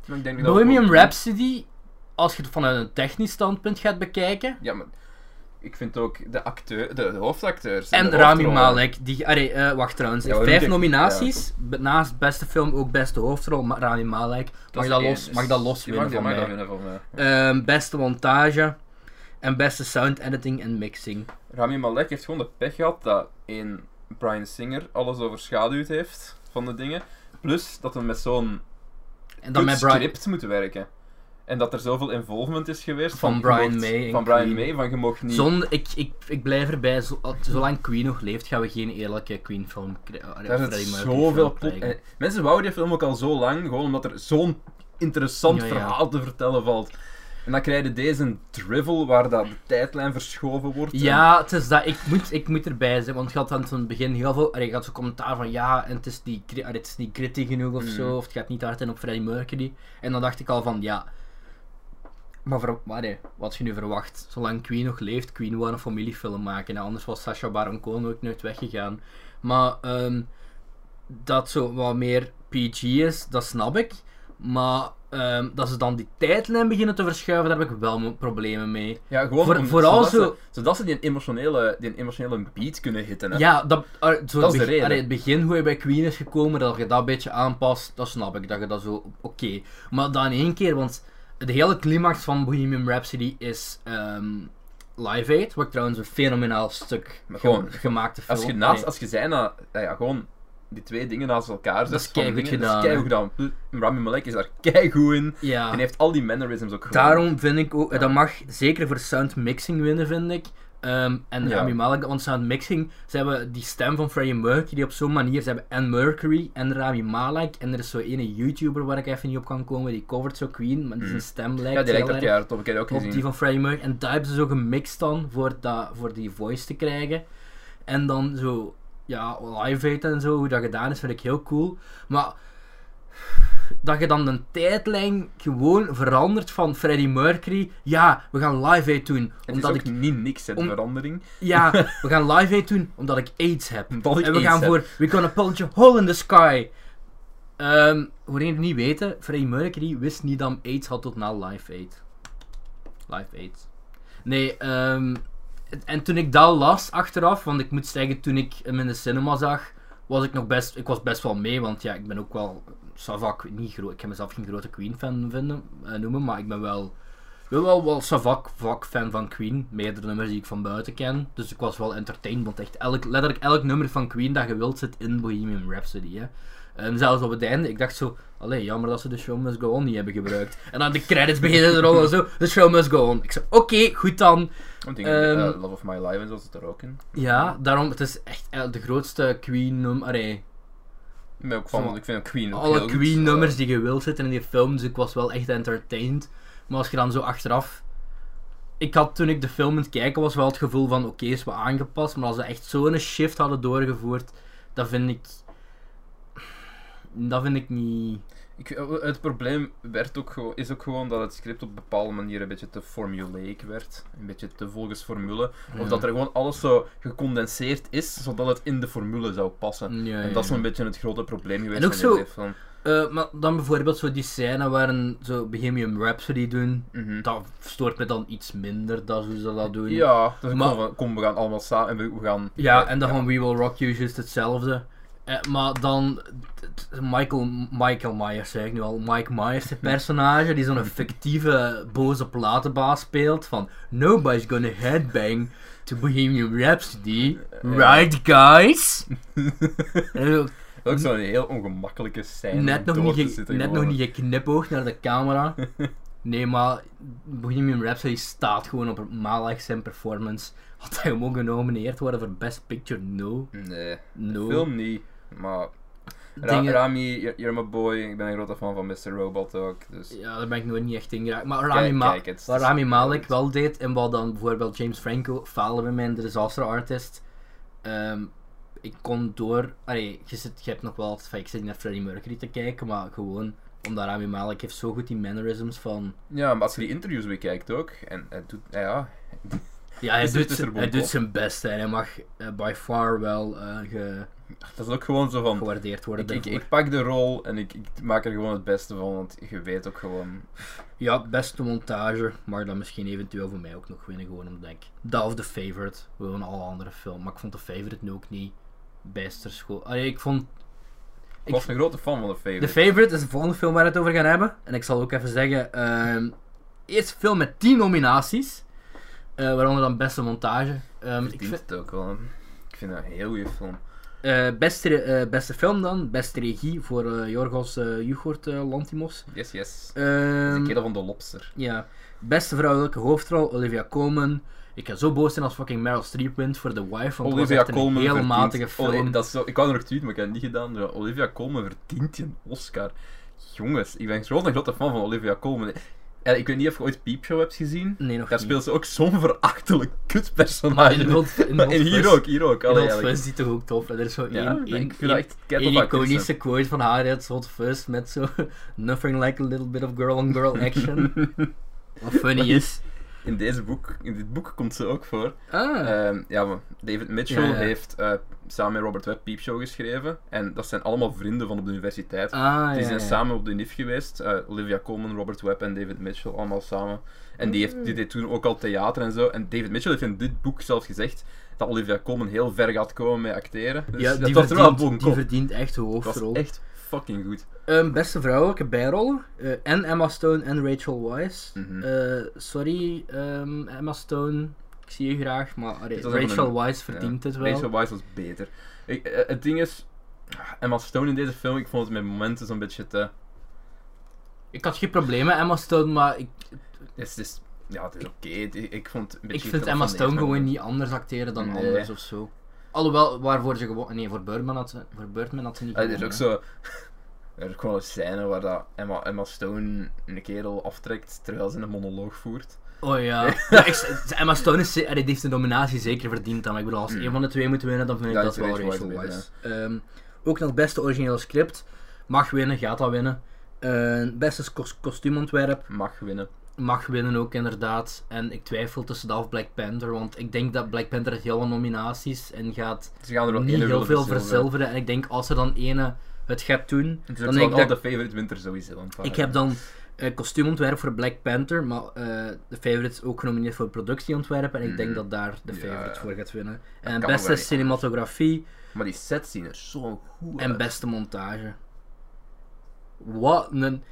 ik denk dat Bohemian Rhapsody, als je het vanuit een technisch standpunt gaat bekijken, Ja, maar ik vind ook de acteur, de, de hoofdacteurs. en de Rami Malek, die, allee, eh, wacht trouwens, Ja, vijf nominaties, naast beste film ook beste hoofdrol, Rami Malek, mag dat één, los, dus mag dat los winnen mag, van mag mij. winnen van mij. Ehm, beste montage en beste sound editing en mixing. Rami Malek heeft gewoon de pech gehad dat één Brian Singer alles overschaduwd heeft van de dingen. Plus dat hij met zo'n En dan goed met Brian, script moet werken. En dat er zoveel involvement is geweest Van Brian May Van Brian Queen. May, van je mocht niet... Zon, ik, ik, ik blijf erbij, zo, zolang Queen nog leeft, gaan we geen eerlijke Queen film krijgen. Daar zit zoveel plot... eh, Mensen wouden die film ook al zo lang, gewoon omdat er zo'n interessant Ja, ja. verhaal te vertellen valt. En dan krijg je deze drivel waar dat de tijdlijn verschoven wordt. en- Ja, het is dat. Ik moet, ik moet erbij zijn, want je had aan het begin heel veel. Je had zo'n commentaar van ja, en het is niet, het is niet gritty genoeg of Mm. zo, of het gaat niet hard in op Freddie Mercury. En dan dacht ik al van ja. Maar, ver, maar nee, wat je nu verwacht, zolang Queen nog leeft, Queen wou een familiefilm maken. En anders was Sacha Baron Cohen ook nooit weggegaan. Maar ehm, dat zo wat meer PG is, dat snap ik. Maar ehm, dat ze dan die tijdlijn beginnen te verschuiven, daar heb ik wel problemen mee. Ja, gewoon Voor- om- vooral zodat, zo- Ze, zodat ze die emotionele, die emotionele beat kunnen hitten. Hè. Ja, dat, ah, zo Dat het, is de reden. het begin hoe je bij Queen is gekomen, dat je dat een beetje aanpast, dat snap ik, dat je dat zo, oké. Maar dan in één keer, want de hele climax van Bohemian Rhapsody is ehm, Live Aid, wat ik trouwens een fenomenaal stuk gewoon, gemaakte film. Als je, naast, als je zei na, ja, ja, gewoon die twee dingen naast elkaar zet, is van keigoed dingen, gedaan, Dat is gedaan. Rami Malek is daar keigoed in. ja. En heeft al die mannerisms ook gewoon. Daarom vind ik ook, dat mag zeker voor sound mixing winnen, vind ik. Ehm, en Ja. Rami Malek, want sound mixing, ze hebben die stem van Freddie Mercury op zo'n manier. Ze hebben en Mercury en Rami Malek. En er is zo ene YouTuber waar ik even niet op kan komen, die covert zo Queen, maar die zijn Mhm. stem lijkt Ja, die lijkt heel ook erg keihard op. Ik heb ook op die van Freddie Mercury. En daar hebben ze zo gemixt dan, voor, dat, voor die voice te krijgen. En dan zo, ja, live aid en zo, hoe dat gedaan is, vind ik heel cool. Maar dat je dan de tijdlijn gewoon verandert van Freddie Mercury. Ja, we gaan live aid doen. Het Omdat ik, niet niks, de om- verandering. ja, (laughs) we gaan live aid doen omdat ik AIDS heb. (laughs) Omdat en we gaan heb. voor We're gonna punch a hole in the sky. Ehm voor het niet weten, Freddie Mercury wist niet dat hij AIDS had tot na Live Aid. Live Aid. Nee, ehm en toen ik dat las achteraf, want ik moet zeggen, toen ik hem in de cinema zag, was ik nog best, ik was best wel mee, want ja, ik ben ook wel, Savak, niet groot, ik kan mezelf geen grote Queen-fan vinden, eh, noemen, maar ik ben wel, wel, wel Savak fan van Queen, meerdere nummers die ik van buiten ken, dus ik was wel entertained, want echt elk, letterlijk elk nummer van Queen dat je wilt zit in Bohemian Rhapsody, hè. En zelfs op het einde, ik dacht zo, allee, jammer dat ze de Show Must Go On niet hebben gebruikt. En dan de credits beginnen te rollen zo, The Show Must Go On. Ik zei, oké, goed dan. Want dingen, Ehm, eh, Love of My Life en zo zit er ook in. Ja, daarom, het is echt eh, de grootste Queen nummer, allee, Ik ben ook van, ik vind Queen ook Alle. Queen-nummers die je wilt zitten in die film, dus ik was wel echt entertained. Maar als je dan zo achteraf... Ik had toen ik de film aan het kijken was wel het gevoel van, oké, is wel aangepast, maar als ze echt zo'n shift hadden doorgevoerd, dat vind ik... Dat vind ik niet... Ik, het probleem werd ook is ook gewoon dat het script op bepaalde manier een beetje te formulaic werd. Een beetje te volgens formule. Of dat er gewoon alles zo gecondenseerd is, zodat het in de formule zou passen. Ja, En dat is zo'n beetje het grote probleem geweest En ook van zo- film. Eh, maar dan bijvoorbeeld zo die scène waarin zo Bohemian Rhapsody doen, Mhm. dat stoort me dan iets minder, dat hoe ze dat doen. Ja, dus Maar- kom, we- gaan allemaal samen en we, we gaan... Ja, en dan van We Will Rock You is juist hetzelfde. Eh, maar dan Michael, Michael Myers, zeg ik nu al. Mike Myers, de personage, die zo'n fictieve boze platenbaas speelt. Van Nobody's gonna headbang to Bohemian Rhapsody. Right, guys? (laughs) Ook Ook zo'n heel ongemakkelijke scène net nog, niet, ge- net nog niet geknipoogd naar de camera. (laughs) Nee, maar Bohemian Rhapsody staat gewoon op malig zijn performance. Had hij gewoon genomineerd worden voor Best Picture? No. Nee, No. film niet. Maar Ra Dingen- Rami, you're, you're my boy. Ik ben een grote fan van Mr. Robot ook. Dus. Ja, daar ben ik nooit niet echt in geraakt. Maar Rami, Ma- kijk, wat Rami Malek wel deed, en wat dan bijvoorbeeld James Franco faalde bij mij in The Disaster Artist. ehm, ik kon door... Allee, je, zit, je hebt nog wel... Enfin, ik zit niet naar Freddie Mercury te kijken, maar gewoon... Omdat Rami Malek heeft zo goed die mannerisms van... Ja, maar als je die interviews bekijkt ook. En hij doet. Ja, Ja, (laughs) hij, doet, hij doet zijn best en hij mag eh, by far wel eh, ge- dat is ook gewoon zo van. gewaardeerd worden Ik, ik, ik pak de rol en ik, ik maak er gewoon het beste van, want je weet ook gewoon. Ja, beste montage, maar dan misschien eventueel voor mij ook nog winnen, gewoon omdat ik... Dat of The Favorite, gewoon alle andere film. Maar ik vond The Favorite nu ook niet bijster schoon. Allee, ik vond... Ik was een grote fan van de The favorite. Favorite is de volgende film waar we het over gaan hebben. En ik zal ook even zeggen, ehm eerste film met 10 nominaties. eh, waaronder dan beste montage. Ehm, ik vind, het ook wel. Ik vind dat een heel goede film. Eh, beste, eh, beste film dan, beste regie voor eh Jorgos Jugort Lantimos. Yes, yes. Is Ehm, kerel van de lobster. Ja, beste vrouwelijke hoofdrol, Olivia Colman. Ik ga zo boos zijn als fucking Meryl Streep wint voor The Wife, want was Olivia echt een verdient- matige film. Dat is zo, ik wou er nog tweeten, maar ik heb het niet gedaan. Ja, Olivia Colman verdient een Oscar. Jongens, ik ben groot een grote fan van Olivia Colman. En ik weet niet of je ooit Peep Show hebt gezien. Nee, nog Daar niet. speelt ze ook zo'n verachtelijk Maar kutpersonage. in en (laughs) hier ook, hier ook. Allee. Fuzz die toch ook tof. Er is zo Ja, één, ik één, één, iconische quote van haar uit Hot Fuzz met zo (laughs) Nothing like a little bit of girl-on-girl action. (laughs) Wat funny is. In, deze boek, in dit boek komt ze ook voor. Ah, Ehm, ja, maar David Mitchell Ja, ja. heeft eh, samen met Robert Webb Peep Show geschreven. En dat zijn allemaal vrienden van op de universiteit. ah Die ja, zijn samen op de NIF geweest. eh, Olivia Colman, Robert Webb en David Mitchell, allemaal samen. En die, heeft, die deed toen ook al theater en zo. En David Mitchell heeft in dit boek zelfs gezegd dat Olivia Colman heel ver gaat komen met acteren. Dus Ja, die, er wel verdient, die verdient echt was hoofdrol. echt fucking goed. Ehm, beste vrouwelijke bijrollen. eh, en Emma Stone en Rachel Weisz. Mhm. Eh, sorry, ehm, Emma Stone. Ik zie je graag, maar allee, Rachel een- Weisz verdient Ja. het wel. Rachel Weisz was beter. Ik, eh, het ding is, Emma Stone in deze film, ik vond het met momenten zo'n beetje te... Ik had geen probleem met Emma Stone, maar ik, Het is, het is- ja, het is oké. Ik vond het een ik beetje vind te Emma Stone gewoon niet anders acteren dan anders of zo. Alhoewel, waarvoor ze gewoon... Nee, voor Birdman had ze, voor Birdman had ze niet Ah, er is ook zo... Er is gewoon een scène waar dat Emma, Emma Stone een kerel aftrekt terwijl ze een monoloog voert. Oh ja. (laughs) ja ik, Emma Stone is, ze- allee, die heeft de nominatie zeker verdiend dan. Maar ik bedoel, als Mm. een van de twee moet winnen, dan vind ik Ja, dat wel Rachel Rachel Weisz Weisz. Ehm, ook nog beste originele script. Mag winnen, gaat dat winnen. Eh, beste kos- kostuumontwerp. Mag winnen. Mag winnen ook inderdaad. En ik twijfel tussen dat of Black Panther, want ik denk dat Black Panther heeft heel veel nominaties en gaat Ze gaan er wel niet heel veel verzilveren. En ik denk als er dan ene het gaat doen, Het is dan denk wel ik de favorite winter sowieso. een paar. Ik heb dan eh, kostuumontwerp voor Black Panther, maar eh, de favorite is ook genomineerd voor productieontwerp en ik denk Mhm. dat daar de favorite ja. voor gaat winnen. Dat En beste wel cinematografie Maar die sets zien er zo goed en uit. beste montage. Wat een...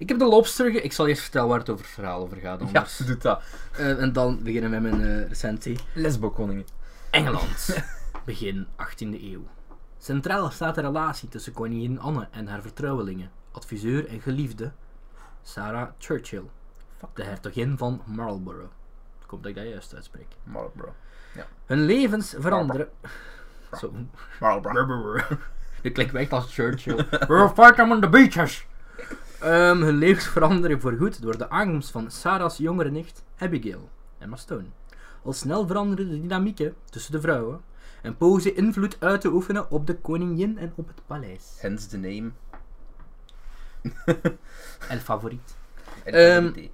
Ik heb de Lobster... ge- Ik zal eerst vertellen waar het over het verhaal over gaat, Ja, anders. doe dat. Eh, en dan beginnen we met mijn eh, recensie. Lesbo-koningen. Engeland, (laughs) begin 18e eeuw. Centraal staat de relatie tussen koningin Anne en haar vertrouwelingen, adviseur en geliefde, Sarah Churchill, de hertogin van Marlborough. Ik hoop dat ik dat juist uitspreek. Marlboro. Hun levens veranderen. Zo. Marlboro. Dat klinkt echt als Churchill. (laughs) We'll fight them on the beaches! (laughs) Ehm, hun levens veranderen voorgoed door de aankomst van Sarah's jongere nicht, Abigail, Emma Stone. Al snel veranderen de dynamieken tussen de vrouwen en pogen ze invloed uit te oefenen op de koningin en op het paleis. Hence the name. (laughs) El favoriet. En idee.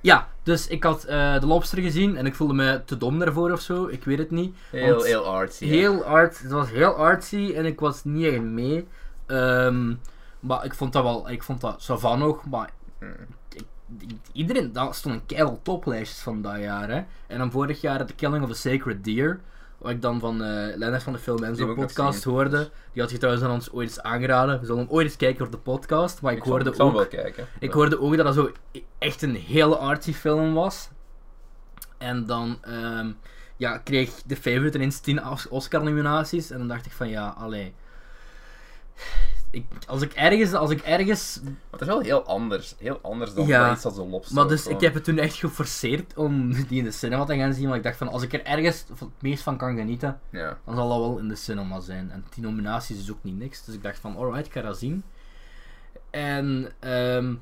Ja, dus ik had eh, de lobster gezien en ik voelde me te dom daarvoor of zo, ik weet het niet. heel, heel artsy. Heel art, het was heel artsy en ik was niet echt mee. Ehm, maar ik vond dat wel, ik vond dat van nog, maar ik- iedereen, dat stond een keil toplijstjes van dat jaar. Hè. En dan vorig jaar The Killing of a Sacred Deer, wat ik dan van eh Lennart van de Film en Die zo'n heb ik nog podcast hoorde. Die had je trouwens aan ons ooit eens aangeraden. We zullen hem ooit eens kijken op de podcast. Maar ik, hoorde ik zal ook wel kijken. ik hoorde ook dat dat zo echt een hele artsy film was. En dan ehm, ja, kreeg The Favorite ineens 10 Os- Oscar-nominaties. En dan dacht ik van ja, allee. Ik, als, ik ergens, als ik ergens. Maar het is wel heel anders. Heel anders dan Ja. iets als een lobster. Maar dus ik heb het toen echt geforceerd om die in de cinema te gaan zien. Want ik dacht van als ik er ergens het meest van kan genieten, Ja. dan zal dat wel in de cinema zijn. En 10 nominaties is ook niet niks. Dus ik dacht van, alright, ik ga dat zien. En ehm,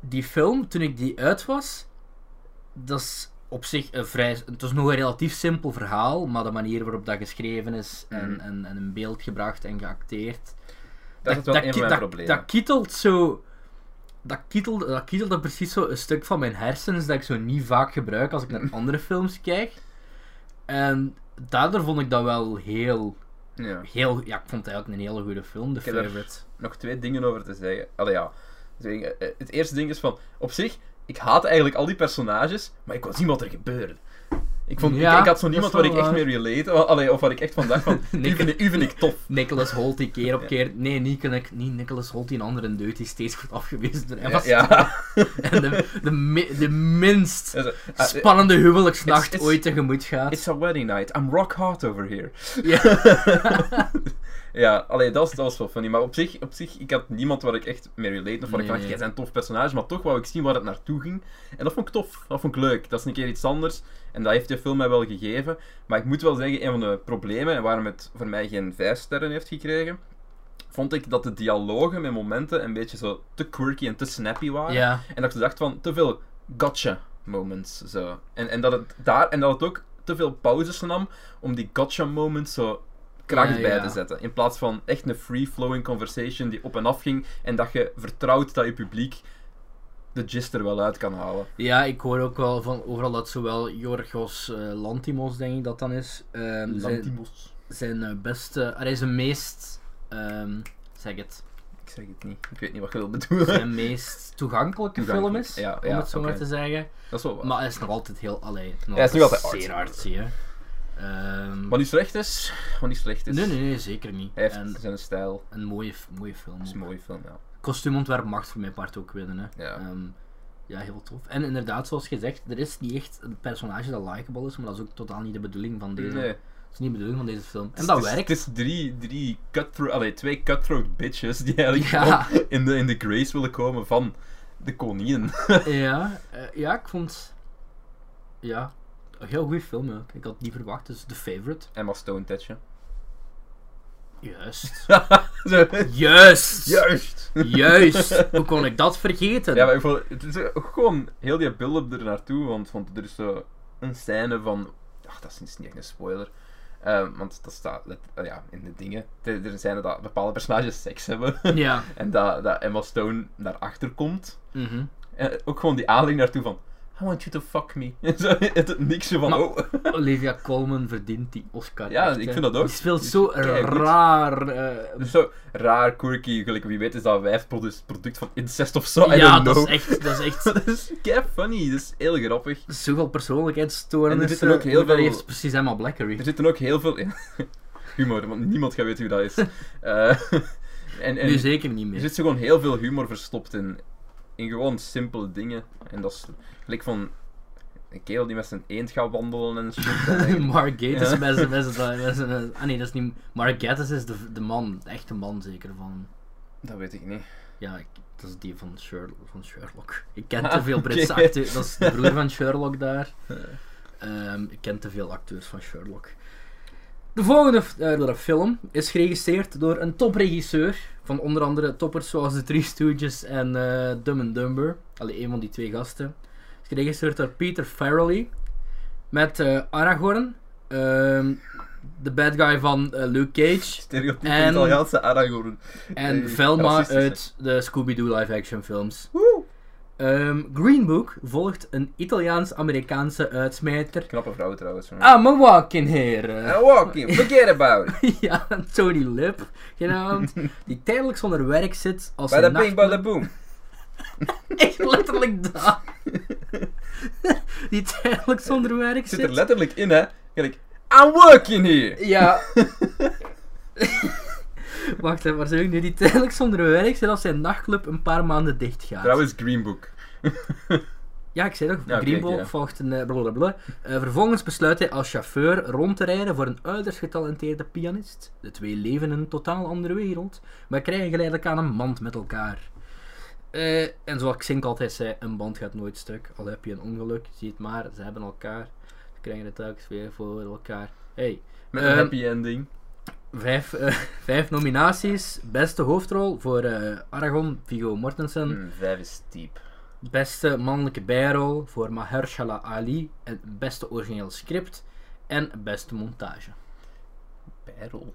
die film, toen ik die uit was, dat is op zich een vrij... Het is nog een relatief simpel verhaal, maar de manier waarop dat geschreven is en, Mhm. en, en in beeld gebracht en geacteerd... Dat is wel een van ki- mijn dat, problemen. dat kietelt zo... Dat kietelde, dat kietelde precies zo een stuk van mijn hersens dat ik zo niet vaak gebruik als ik naar (laughs) andere films kijk. En daardoor vond ik dat wel heel, ja. heel... Ja, ik vond het eigenlijk een hele goede film, The Ik er- Favorite. Nog twee dingen over te zeggen. Allee ja. Dus, eh, Het eerste ding is van, op zich, ik haat eigenlijk al die personages, maar ik wil zien wat er gebeurde. Ik, vond, Ja, ik, ik had zo niemand waar ik echt mee relate. Allee, of waar ik echt van dacht van, (laughs) u, vind ik, u vind ik tof. Nicholas Holt die keer op Ja. keer... Nee, niet, niet, niet Nicholas Holt, die een andere deut die steeds wordt afgewezen Ja, ja. (laughs) En de, de, de minst eh, spannende huwelijksnacht It's- it's- ooit tegemoet gaat. It's a wedding night. I'm rock hard over here. Ja. (laughs) Ja, allee, dat was, dat was wel funny. Maar op zich, op zich, ik had niemand waar ik echt mee relate. Of waar ik dacht, jij bent een tof personage. Maar toch wou ik zien waar het naartoe ging. En dat vond ik tof. Dat vond ik leuk. Dat is een keer iets anders. En dat heeft de film mij wel gegeven. Maar ik moet wel zeggen, een van de problemen, en waarom het voor mij geen 5 sterren heeft gekregen, vond ik dat de dialogen met momenten een beetje zo te quirky en te snappy waren. ja. En dat ik dacht van, te veel gotcha moments. Zo. En, en, dat het daar, en dat het ook te veel pauzes nam om die gotcha moments zo kracht Ja, bij ja. te zetten. In plaats van echt een free-flowing conversation die op en af ging. En dat je vertrouwt dat je publiek de gist er wel uit kan halen. Ja, ik hoor ook wel van overal dat zowel Jorgos eh, Lantimos, denk ik dat dan is, ehm, zijn, Lantimos. zijn eh, beste, hij is zijn meest, ehm, zeg het, Ik zeg het niet. Ik weet niet wat je wil bedoelen. zijn meest toegankelijke film is, ja, om ja, het zo maar te zeggen. Dat is wel waar. Maar hij is nog altijd heel, allee, nog Hij is nog altijd zeer artsy. artsy, hè. Ehm, Wat niet slecht is, wat niet slecht is. nee, nee, nee, zeker niet. Hij heeft En zijn stijl. een mooie, mooie film. Dat is een mooie film, ja. kostuumontwerp mag voor mijn part ook winnen. Hè. Ja. Ehm, ja, heel tof. En inderdaad, zoals gezegd, er is niet echt een personage dat likable is, maar dat is ook totaal niet de bedoeling van deze, Nee. dat is niet de bedoeling van deze film. En Het dat werkt. Het is drie, drie cutthroat, allee, twee cutthroat bitches die eigenlijk (laughs) Ja. in de, in de grace willen komen van de koningin. (laughs) ja, eh, ja, ik vond... Ja, een heel goede film ook. Ik had niet verwacht, dus The Favorite. Emma Stone tetje. Juist. (laughs) Juist! Juist! Juist! Hoe kon ik dat vergeten? Ja, maar ik vond, het is ook gewoon heel die build-up er naartoe, want, want er is zo een scène van... Ach, dat is niet echt een spoiler. Eh, want dat staat eh, ja, in de dingen. Er zijn dat bepaalde personages seks hebben. Ja. (laughs) en dat, dat Emma Stone daarachter komt. Mhm. En ook gewoon die aanleiding naartoe van... I want you to fuck me. (laughs) Het, niks van... Maar- oh. (laughs) Olivia Colman verdient die Oscar. Ja, echt, ik vind dat ook. Die speelt Die zo raar. eh, zo raar, quirky, gelijk wie weet is dat wijf produ- product van incest of zo, ja, dat is echt, dat is echt (laughs) dat is kei funny, dat is heel grappig. zoveel persoonlijkheidsstoornissen. En er zitten ook heel veel- heeft precies Emma Blackery. Er zitten ook heel veel... humor, want niemand gaat weten wie dat is. Eh, en en nu zeker niet er meer. zit zo gewoon heel veel humor verstopt in, in gewoon simpele dingen. En dat is gelijk van een kerel die met zijn eend gaat wandelen en shit. (laughs) Mark Gatiss Ja. met (laughs) zijn... Met zijn, met zijn ah nee, dat is niet... Mark Gatiss is de, de man, de echte man zeker van... dat weet ik niet. Ja, ik- dat is die van Sherlock. Van Sherlock. Ik ken Ah, te veel Britse acteurs. Dat is de (laughs) broer van Sherlock daar. Ehm, ik ken te veel acteurs van Sherlock. De volgende eh, film is geregisseerd door een topregisseur. Van onder andere toppers zoals de Three Stooges en eh Dumb and Dumber. Allee, een van die twee gasten. Is geregisseerd door Peter Farrelly. Met eh, Aragorn. ehm, de bad guy van Luke Cage. Stereotype En- Italiaanse Aragorn. En Velma uit de Scooby-Doo live-action films. Woe! Ehm, Green Book volgt een Italiaans-Amerikaanse uitsmijter. Knappe vrouw trouwens. man. I'm a walking here. eh. And walking, forget about it. (laughs) ja, Tony Lip, genaamd. (laughs) Die tijdelijk zonder werk zit als Bada een bing, nachtclub- bada boom. (laughs) Echt letterlijk dat. Die tijdelijk zonder werk Het zit er zit. letterlijk in, hè. Kijk, I'm working here. Ja. (laughs) Wacht, hè, waar zeg ik nu? Die tijdelijk zonder werk zit als zijn nachtclub een paar maanden dicht gaat. Trouwens, Green Book. Ja, ik zei toch, Ja, Green kijk, Book ja. volgt een eh, blablabla. Eh, vervolgens besluit hij als chauffeur rond te rijden voor een uiterst getalenteerde pianist. De twee leven in een totaal andere wereld, maar krijgen geleidelijk aan een band met elkaar. Eh, en zoals Xink altijd zei, een band gaat nooit stuk. Al heb je een ongeluk, zie het maar, ze hebben elkaar. Ze krijgen het telkens weer voor elkaar. Hey, Met een Ehm, happy ending. Vijf, eh, (laughs) vijf nominaties. Beste hoofdrol voor eh Aragon, Viggo Mortensen. Hmm, vijf is diep. Beste mannelijke bijrol voor Mahershala Ali. En beste origineel script. En beste montage. Bijrol.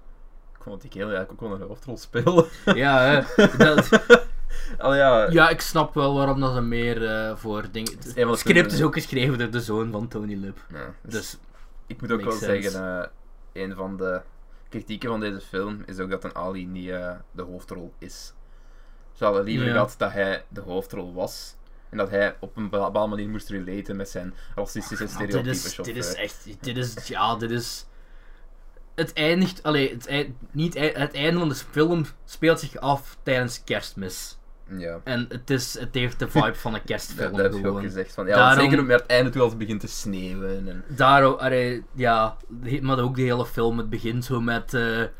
Ik vond dat die kerel eigenlijk ook wel een hoofdrol spelen. (laughs) Ja, hè, dat, (laughs) Al ja, ja, ik snap wel waarom dat ze meer eh, voor dingen... Het script is ook geschreven door de zoon van Tony Lip. Ja, dus Dus ik moet ook wel zeggen, een van de kritieken van deze film is ook dat een Ali niet eh, de hoofdrol is. Ze hadden liever Ja. gehad dat hij de hoofdrol was. En dat hij op een bepaalde manier moest relaten met zijn racistische Ja, dit, stereotype is, dit is echt... Dit is... Ja, dit is... Het eindigt... Allee, het, eind, niet, het einde van de film speelt zich af tijdens kerstmis. Ja. En het, is, het heeft de vibe van een kerstfilm (laughs) dat heb je ook gezegd. Van, ja, Daarom- Zeker met het einde toe als het begint te sneeuwen. En, Daarom, allee, ja, maar ook de hele film, het begint zo met, de,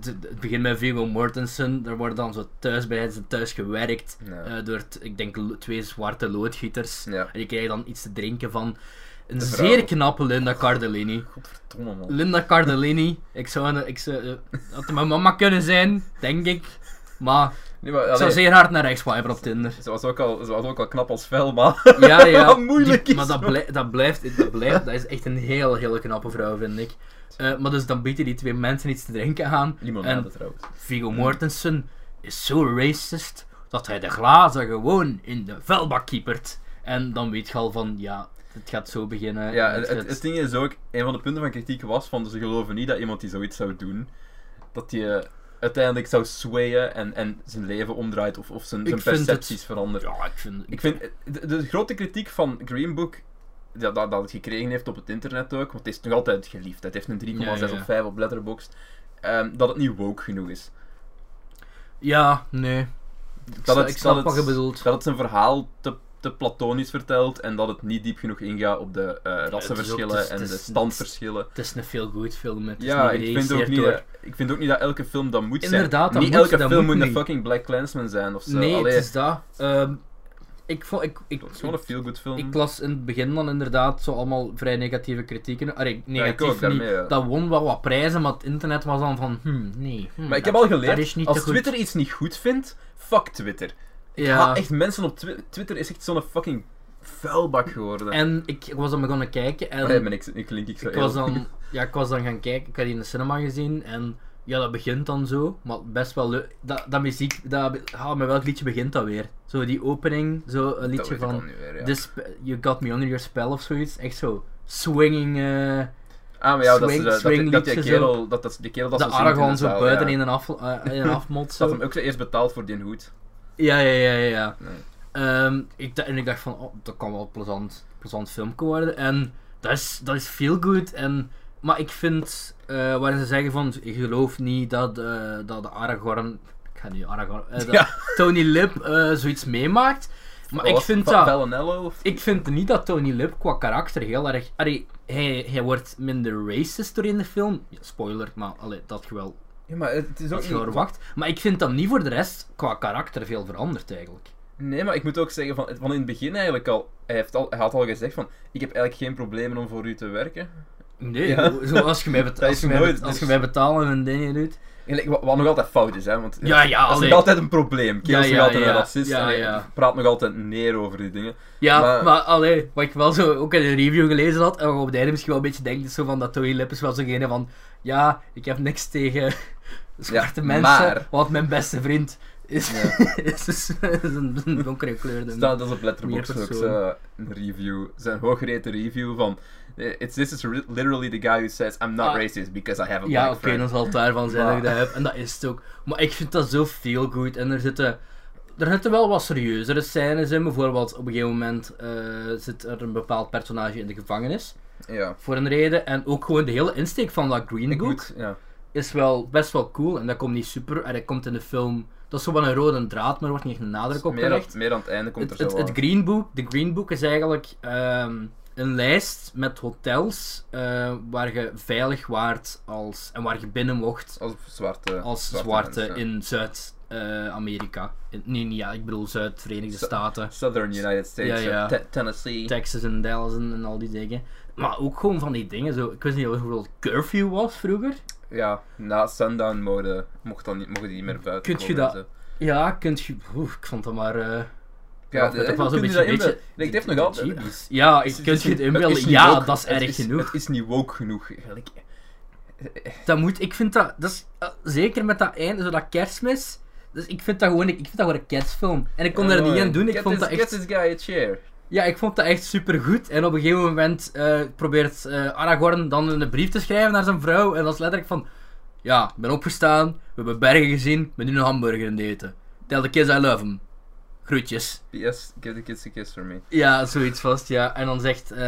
de- het begint met Viggo Mortensen, er wordt dan zo thuis bij zijn thuis gewerkt, ja. eh, door, t- ik denk, twee zwarte loodgieters, ja. en die krijgen dan iets te drinken van een zeer knappe Linda Cardellini. Godverdomme man. Linda Cardellini, ik zou, een- ik zou, eh, had mijn mama kunnen zijn, denk ik, maar Nee, maar, ik zou zeer hard naar rechts swipen op Tinder. ze, was ook al, ze was ook al knap als Velma. Ja, ja. (laughs) Moeilijk Die- Maar dat, dat. blij- dat, blijft, dat blijft, dat is echt een heel, hele knappe vrouw, vind ik. Eh, maar dus dan bieden die twee mensen iets te drinken aan. Limonade En trouwens. Viggo Mortensen is zo racist dat hij de glazen gewoon in de vuilbak kiepert. En dan weet je al van, ja, het gaat zo beginnen. Ja, het, het, het ding is ook, een van de punten van kritiek was van ze geloven niet dat iemand die zoiets zou doen, dat hij uiteindelijk zou swayen en, en zijn leven omdraait of, of zijn, zijn het- percepties verandert. Ja, ik vind... Ik vind, de, de grote kritiek van Green Book, ja, dat, dat het gekregen heeft op het internet ook, want het is nog altijd geliefd, het heeft een 3,6 Ja, ja, ja. of 5 op Letterboxd, ehm, dat het niet woke genoeg is. Ja, nee. Ik, Dat het, ik snap dat wat je het, bedoelt. Dat het zijn verhaal te, te platonisch vertelt en dat het niet diep genoeg ingaat op de eh, rassenverschillen en de standverschillen. Het is een feel-good film. Het Ja, ik vind, ook niet door- ik vind ook niet dat elke film dat moet zijn. Inderdaad, dat niet moet- elke dat film moet moet een fucking Black Clansman zijn of zo. Nee, Allee, het is dat. Ehm, ik, vond, ik, ik, het is gewoon een feel-good film. Ik las in het begin dan inderdaad zo allemaal vrij negatieve kritieken. Ik negatief daarmee, niet. ja. Dat won wel wat prijzen, maar het internet was dan van, hmm, nee. hmm, maar ik heb al geleerd, als. Twitter iets niet goed vindt, fuck Twitter. Ik Ja. echt mensen op Twi- Twitter, is echt zo'n fucking vuilbak geworden. En ik, ik was dan begonnen kijken en ben ik, klink ik zo ik, was dan, (laughs) ja, ik was dan gaan kijken. Ik had die in de cinema gezien en ja, dat begint dan zo, maar best wel leuk. Dat, dat muziek, dat, ah, met welk liedje begint dat weer? Zo die opening, zo een Dat liedje ik van ja. This, You Got Me Under Your Spell of zoiets. Echt zo swinging. eh, Ah, maar ja, dat, is, swing- eh, dat, swing dat, die kerel, dat, dat, die kerel dat de zo de zo buiten ja. in een, af, eh, in een afmot. (laughs) Dat hem ook zo eerst betaald voor die hoed. Ja, ja, ja, ja. Nee. Ehm, ik, en ik dacht van, oh, dat kan wel een plezant, plezant filmpje worden. En dat is, dat is veel goed. En, maar ik vind, eh waarin ze zeggen van, ik geloof niet dat, eh, dat de Aragorn, ik ga nu Aragorn, eh, dat Ja. Tony Lip zoiets meemaakt. Maar ik vind dat... Of... Ik vind niet dat Tony Lip qua karakter heel erg. Allee, hij, hij wordt minder racist door in de film. Ja, spoiler, maar allee, dat je wel, Ja, maar het is ook dat je wel niet... verwacht. Maar ik vind dat niet voor de rest qua karakter veel veranderd eigenlijk. Nee, maar ik moet ook zeggen, van, van in het begin eigenlijk al... Hij, heeft al, hij had al gezegd van, ik heb eigenlijk geen problemen om voor u te werken. Nee, Ja. zo als je mij, bet- (laughs) Dat als je mij, nooit- als dus- je mij betalen en dingen doet. En, wat, wat nog altijd fout is, hè, want Ja, ja, dat is nog altijd een probleem. Kerel Ja, is nog altijd ja. een racist en praat nog altijd neer over die dingen. Ja, maar, Maar- allee, wat ik wel zo ook in een review gelezen had, en wat op het einde misschien wel een beetje denkt, is zo van dat Toy Lippes was degene van, ja, ik heb niks tegen zwarte Ja, mensen, maar- want mijn beste vriend is, Ja. (laughs) is, dus- is een, een donkere kleur. Staat dat is op Letterboxd ook zo, een review, zijn hooggereten review van eh, It's, this is literally the guy who says I'm not Ah. racist because I have a Ja, black oké, friend. dan zal het daarvan zijn dat ik dat heb. En dat is het ook. Maar ik vind dat zo feel good. En er zitten, er zitten wel wat serieuzere scènes in. Bijvoorbeeld, op een gegeven moment eh, zit er een bepaald personage in de gevangenis. Ja. Voor een reden. En ook gewoon de hele insteek van dat Green Book moet, ja. Is wel best wel cool. En dat komt niet super. En dat komt in de film. Dat is zo wel een rode draad, maar er wordt niet echt een nadruk op gelegd. meer aan het einde komt Het, er zo het Green Book, de Green Book is eigenlijk ehm, een lijst met hotels eh, waar je veilig waart als, en waar je binnen mocht als zwarte, als zwarte, mensen. in Zuid-Amerika. nee, niet ja, ik bedoel Zuid-Verenigde Zu- Staten. Southern United States, Ja, ja. eh, Te- Tennessee. Texas en Dallas en, en al die dingen. Maar ook gewoon van die dingen. Zo, ik wist niet of bijvoorbeeld curfew was vroeger. Ja, na sundown mode mocht dan niet, mogen die niet meer buiten Kunt je dat-. Ja, kunt je... Oeh, ik vond dat maar... eh Ja, ik dat zo'n kun je beetje... beetje? Het heeft nog altijd... Ja, ik kunt je het inbeelden. Ja, dat is erg genoeg. Het is niet woke genoeg. Eigenlijk. Dat moet, ik vind dat, dat is, eh, zeker met dat einde, zo dat kerstmis. Dus ik vind dat gewoon, ik, ik vind dat gewoon een kerstfilm. En ik kon daar niet aan doen. Ik vond dat echt, Get this guy a chair. Ja, ik vond dat echt super goed. En op een gegeven moment eh, probeert eh, Aragorn dan een brief te schrijven naar zijn vrouw. En dat is letterlijk van, ja, ik ben opgestaan, we hebben bergen gezien, we doen een hamburger aan het eten. Tell the kids I love them. Groetjes. P.S. Give the kids a kiss for me. Ja, zoiets vast, ja. En dan zegt eh,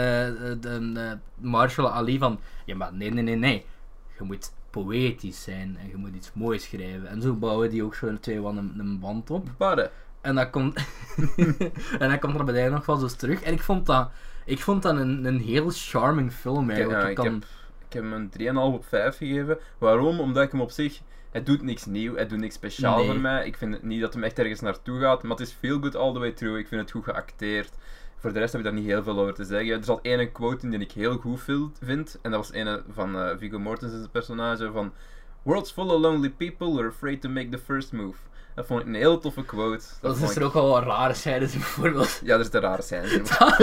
de, Marshall Ali van... Ja, maar nee, nee, nee, nee. Je moet poëtisch zijn en je moet iets moois schrijven. En zo bouwen die ook zo twee van een, een band op. Barre. En dan komt... (laughs) en dan komt er bij nog wel eens terug. En ik vond dat... Ik vond dat een, een heel charming film eigenlijk. Ja, ik kan... heb, ik heb hem een 3,5 op 5 gegeven. Waarom? Omdat ik hem op zich... Het doet niks nieuw, het doet niks speciaal Nee. voor mij. Ik vind het niet dat hem echt ergens naartoe gaat, maar het is feel good all the way through. Ik vind het goed geacteerd. Voor de rest heb ik daar niet heel veel over te zeggen. Er zat één quote in die ik heel goed vind. En dat was een van eh, Viggo Mortensen's personage van... World's full of lonely people who are afraid to make the first move. Dat vond ik een heel toffe quote. Dat is ik- er ook wel wat rare in, bijvoorbeeld. Ja, er zitten rare scènes in. (laughs) dat,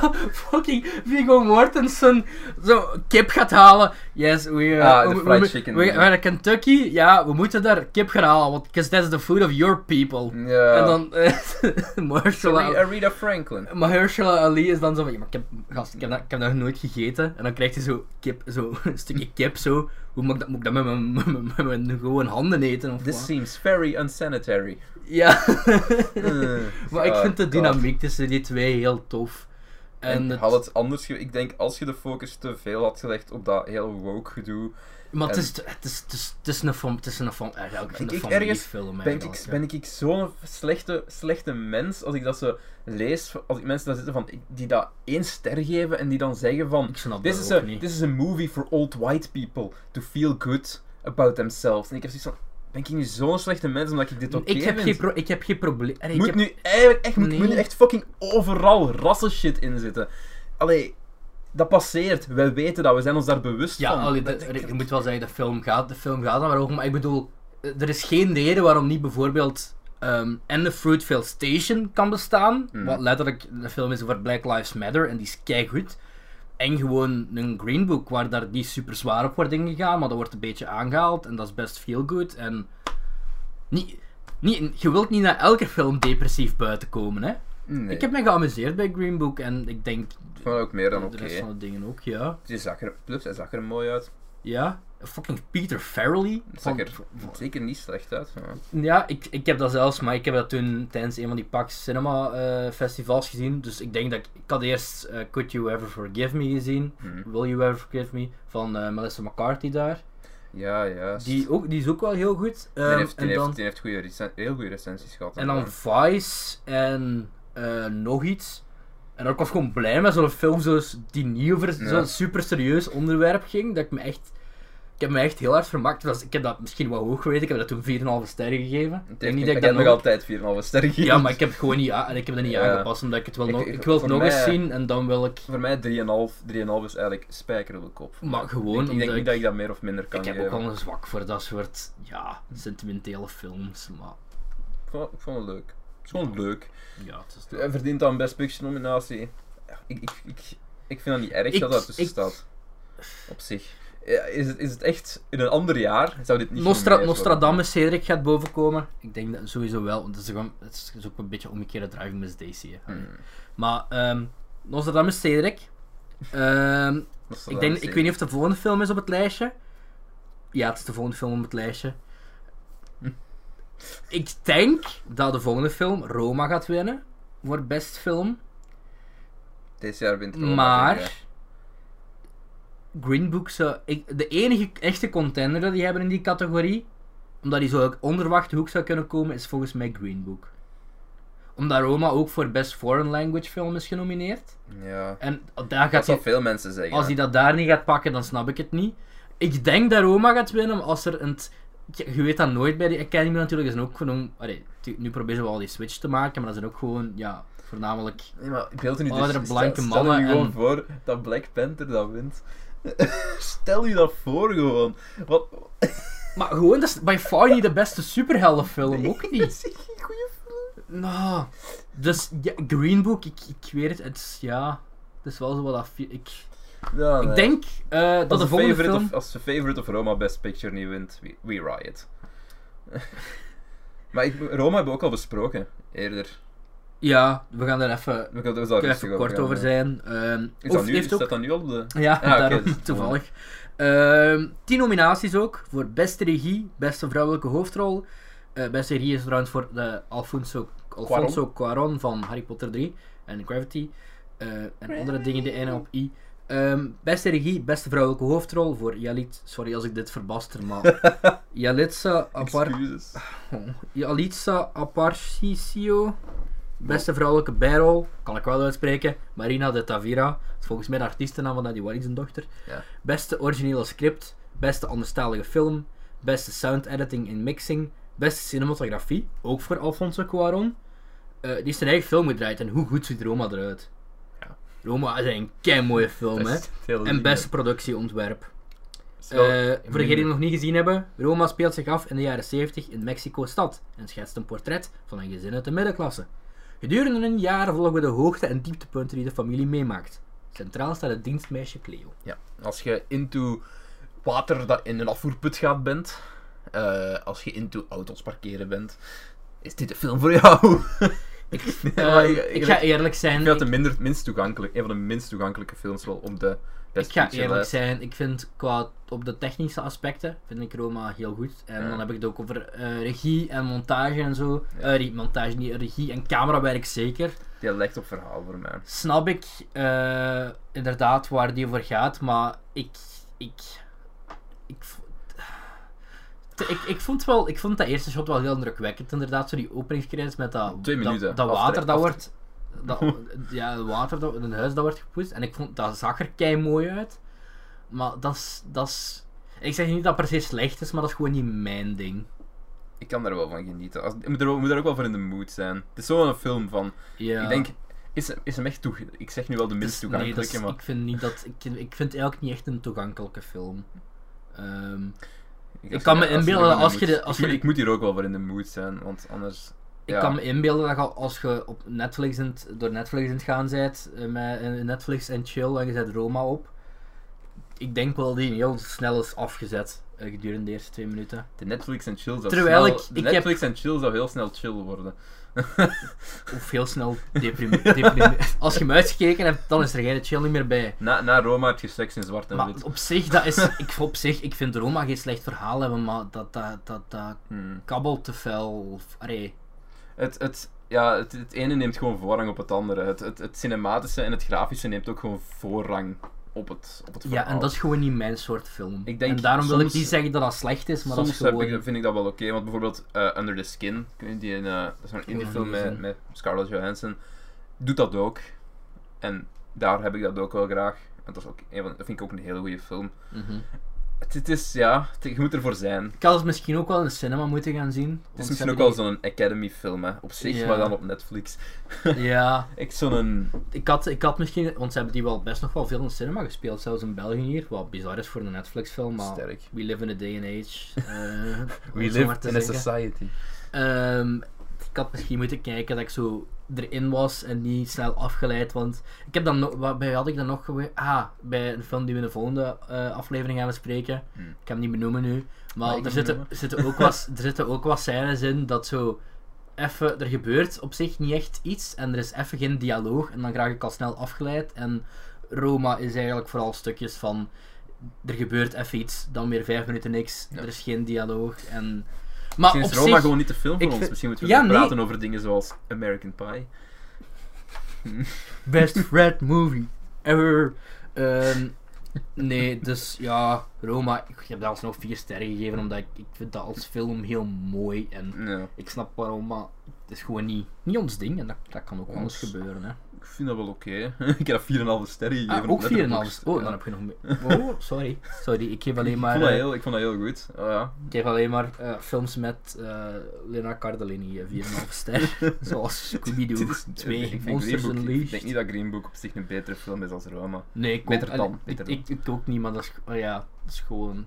dat fucking Viggo Mortensen zo kip gaat halen. Yes, we, uh, Ah, de we, fried we, chicken. We, naar Kentucky. Ja, we moeten daar kip gaan halen, want because that's the food of your people. Ja. En dan uh, (laughs) Marshall, Sorry, Aretha Franklin. Mahershala Ali is dan zo van, ja, maar ik heb, gast, ik heb, dat, ik heb dat nog nooit gegeten. En dan krijgt hij zo, kip, zo (laughs) een stukje kip zo. Hoe moet ik dat, moet ik dat met mijn, (laughs) met mijn, met mijn gewoon handen eten? Of This wat? seems very unsanitary. Ja. (laughs) (laughs) Maar ik oh, vind de dynamiek tussen die twee heel tof. En En het- had het anders Ik denk als je de focus te veel had gelegd op dat heel woke gedoe. Maar het is, het is, het is, het is een het is een fam- eigenlijk een Ik- familiefilm Ben ik, ben ik, ik zo'n slechte, slechte mens als ik dat zo lees, als ik mensen daar zitten van, die dat één ster geven en die dan zeggen van, this dat is, a, niet. this is a movie for old white people to feel good about themselves. En ik heb zoiets van, ben ik nu zo'n slechte mens omdat ik dit oké ik, heb vind? geen pro- ik heb geen probleem. Moet heb- nu eigenlijk echt, moet, Nee. moet nu echt fucking overal rassenshit in zitten. Allee, dat passeert. Wij weten dat, we zijn ons daar bewust Ja, van. allee, Dat- de- je moet wel zeggen, de film gaat, de film gaat daar over. Maar ik bedoel, eh, er is geen reden waarom niet bijvoorbeeld ehm en de Fruitvale Station kan bestaan. Mhm. Wat letterlijk de film is over Black Lives Matter en die is keigoed. En gewoon een Green Book waar daar niet super zwaar op wordt ingegaan, maar dat wordt een beetje aangehaald en dat is best feel good. En niet, niet, je wilt niet naar elke film depressief buiten komen, hè? Nee, Ik heb me geamuseerd bij Green Book en ik denk vond het ook meer dan de oké. rest van de dingen ook, ja. Die zag er, plus, hij zag er mooi uit. Ja, fucking Peter Farrelly. Zag van- er zeker niet slecht uit. Ja. Ja, ik, ik heb dat zelfs, maar ik heb dat toen tijdens een van die Pax Cinema eh, festivals gezien. Dus ik denk dat ik, ik had eerst eh, Could You Ever Forgive Me gezien. Mhm. Will You Ever Forgive Me van eh, Melissa McCarthy daar. Ja, ja. Die, ook, die is ook wel heel goed. die Ehm, heeft, die en heeft, dan, die heeft goede heel goede recensies gehad. en dan Vice en nog iets. En ik was gewoon blij met zo'n film zoals die niet over Ja. zo'n super serieus onderwerp ging. Dat ik me echt. Ik heb me echt heel hard vermaakt. Was- Ik heb dat misschien wat hoog geweten. Ik heb dat toen 4,5 sterren gegeven. Ik denk niet dat ik dat nog altijd 4,5 sterren gegeven. Ja, maar ik heb het gewoon niet, ik heb dat niet Ja. aangepast, omdat ik het wil Ik- nog... ik- wil het nog eens zien en dan wil ik... Voor mij 3,5 3,5 is eigenlijk spijker op de kop. Maar gewoon ik, ik denk niet dat ik dat meer of minder kan Ik heb ook wel een zwak voor dat soort, ja, sentimentele films, maar... Ik vond, ik vond het leuk. Het is gewoon leuk. Ja, het is Hij verdient dan Best Picture nominatie. Ik, ik, ik, ik vind dat niet erg Ik- dat dat tussen ik- staat. Op zich. Ja, is, het, is het echt in een ander jaar? Zou dit niet Nostra? Nostradamus Cedric gaat bovenkomen. Ik denk dat sowieso wel, want het is, gewoon, het is ook een beetje omgekeerde driving Miss Daisy. Hè. Hmm. Maar ehm Nostradamus Cedric. Ehm, Nostradamus (laughs) ik, denk, ik weet niet of het de volgende film is op het lijstje. Ja, het is de volgende film op het lijstje. Ik denk dat de volgende film Roma gaat winnen. Voor best film. Deze jaar wint Roma, Maar. Green Book zou... Ik, de enige echte contender dat die hebben in die categorie, omdat die zo uit onverwachte hoek zou kunnen komen, is volgens mij Green Book. Omdat Roma ook voor Best Foreign Language Film is genomineerd. Ja. En daar Dat gaat hij, veel mensen zeggen. als hij dat daar niet gaat pakken, dan snap ik het niet. Ik denk dat Roma gaat winnen, maar als er een... Je weet dat nooit bij die Academy natuurlijk. Zijn ook gewoon... Allee, nu proberen we wel die switch te maken, maar dat zijn ook gewoon, ja, voornamelijk... Nee, maar beeld nu Oudere dus, blanke stel, stel mannen je gewoon en- voor dat Black Panther dat wint. (laughs) stel je dat voor gewoon. Wat? Maar gewoon, dat is by far niet de beste superheldenfilm, ook (laughs) Dat niet. is geen goede film. Nou, dus ja, Green Book, ik, ik weet het, het is, ja, het is wel zo wat dat... Ik, Ja, ik denk eh, dat als de de volgende favorite film... of, als de favorite of Roma Best Picture niet wint, we, we riot. (laughs) maar ik, Roma hebben we ook al besproken eerder. Ja, we gaan er even, We kunnen er even kort gaan, over ja. zijn. Ehm, Is, dat nu, heeft ook... dat dan nu al de... Ja, Ah, daarom toevallig. Ehm, tien nominaties ook voor beste regie, beste vrouwelijke hoofdrol. Eh, beste regie is trouwens voor de Alfonso, Alfonso Cuarón van Harry Potter 3 en Gravity. eh, en andere dingen die eindigen op I. Ehm, beste regie, beste vrouwelijke hoofdrol voor Yalit. Sorry als ik dit verbaster, maar. (laughs) Yalitza Apar Excuses. (laughs) Yalitza Aparicio. Beste vrouwelijke bijrol, kan ik wel uitspreken. Marina de Tavira. Volgens mij de artiestennaam van die Wallis dochter. Ja. Beste originele script. Beste anderstalige film. Beste sound editing en mixing. Beste cinematografie. Ook voor Alfonso Cuarón. Eh, die is zijn eigen film gedraaid. En hoe goed ziet Roma eruit? Roma is een kei mooie film, hè. En beste productieontwerp. Eh, voor degenen die nog niet gezien hebben, Roma speelt zich af in de jaren 70 in Mexico-stad en schetst een portret van een gezin uit de middenklasse. Gedurende een jaar volgen we de hoogte- en dieptepunten die de familie meemaakt. Centraal staat het dienstmeisje Cleo. Ja, als je into water dat in een afvoerput gaat bent, eh, als je into auto's parkeren bent, is dit de film voor jou. (laughs) Ik, (laughs) Ja, maar eh, ik- ik ik- ga eerlijk Ik zijn. vind dat de Ik, minder, minst toegankelijk, een van de minst toegankelijke films wel op de best ik ga eerlijk lijst. zijn. Ik vind qua op de technische aspecten vind ik Roma heel goed. En Ja. dan heb ik het ook over eh, regie en montage en zo. Ja. Eh, montage niet, regie en camerawerk zeker. Die lijkt op verhaal voor mij. snap ik eh, inderdaad waar die over gaat, maar ik. Ik. Ik, ik, ik, vond wel, ik vond dat eerste shot wel heel indrukwekkend, inderdaad. Zo die openingscredits met dat, Twee dat, minuten. dat Aftre- (laughs) water dat wordt. Dat, ja, het water dat in een huis dat wordt gepoetst. En ik vond dat zag er kei mooi uit. Maar dat is. Dat is ik zeg niet dat het per se slecht is, maar dat is gewoon niet mijn ding. Ik kan daar wel van genieten. Als, je moet er, ook- moet er ook wel voor in de mood zijn. Het is zo'n film van... Ja. Ik denk... Is, is hem echt toe... Ik zeg nu wel de minst Dus nee, toegankelijke, is- maar... ik vind niet dat. Ik, ik vind het eigenlijk niet echt een toegankelijke film. Ehm, als kan je- me inbeelden in dat als je de- als (laughs) ik, je ik moet hier ook wel voor in de mood zijn, want anders... Ik Ja. kan me inbeelden dat als je op Netflix in door Netflix in het gaan bent, eh, met eh, Netflix en chill en je zet Roma op. Ik denk wel dat die heel snel is afgezet eh, gedurende de eerste twee minuten. De Netflix en chill zou Terwijl snel, ik- ik heb- Netflix en chill zou heel snel chill worden. Of heel snel deprimeerd. (laughs) Als je hem uitgekeken hebt, dan is er geen chill niet meer bij. Na, na Roma heb je seks in zwart en Maar wit. op zich, dat is, ik, op zich, ik vind Roma geen slecht verhaal hebben, maar dat, dat, dat, dat Hmm. kabbelt te fel. Of, Het, het, ja, het, het ene neemt gewoon voorrang op het andere. Het, het, het cinematische en het grafische neemt ook gewoon voorrang op het, op het verhaal. ja, en dat is gewoon niet mijn soort film. Ik denk en daarom wil ik niet zeggen dat dat slecht is, maar Soms dat is gewoon... heb ik, vind ik dat wel oké, want bijvoorbeeld eh, Under the Skin, die, eh, dat is zo'n indie film met, met Scarlett Johansson, doet dat ook. En daar heb ik dat ook wel graag. En dat, is ook een van, dat vind ik ook een hele goede film. Mhm. Het is, ja, het- je moet ervoor zijn. Ik had het misschien ook wel in de cinema moeten gaan zien. Het is misschien ook wel zo'n Academy-film, hè. Op zich, Ja. maar dan op Netflix. (laughs) Ja, (laughs) Echt zo'n... ik had, ik had misschien... Want ze hebben die wel best nog wel veel in de cinema gespeeld. Zelfs in België hier. Wat bizar is voor een Netflix-film, maar... Sterk. We live in a day and age. eh, (laughs) We live in a society. Ehm, ik had misschien moeten kijken dat ik zo erin was en niet snel afgeleid. Want ik heb dan nog, wat bij had ik dan nog Ah, bij een film die we in de volgende eh, aflevering gaan bespreken. Hmm. Ik ga hem niet benoemen nu. Maar er zitten, zitten ook wat, er zitten ook wat scènes in dat zo. Even, er gebeurt op zich niet echt iets en er is even geen dialoog en dan raak ik al snel afgeleid. En Roma is eigenlijk vooral stukjes van. Er gebeurt even iets, dan weer vijf minuten niks, Ja. er is geen dialoog. En... Maar Misschien op is Roma zich, gewoon niet de film voor ons. vind- Misschien moeten we Ja, gaan nee. praten over dingen zoals American Pie. (laughs) Best Fred movie ever. Ehm, nee, dus ja, Roma. Ik heb dat alsnog vier sterren gegeven omdat ik, ik vind dat als film heel mooi. En Ja. ik snap waarom, maar het is gewoon niet, niet ons ding. En dat, dat kan ook wel eens gebeuren. Hè. Ik vind dat wel oké. (laughs) ik heb dat 4,5 sterren gegeven. Ah, ook 4,5. Letterboxd. Oh, dan heb je nog meer. Oh, sorry. Sorry, ik geef alleen ik, maar, vond dat eh, heel, ik vond dat heel goed. Oh, ja. ik geef alleen maar eh, films met eh Lena Cardellini eh, 4,5 ster. (laughs) Zoals Scooby-Doo Dit is- 2, ik vind Monsters Book- Ik denk niet dat Green Book op zich een betere film is als Roma. Nee, ik Beter ook, dan, beter ik, ik, ik ook niet, maar dat is, oh ja, dat is gewoon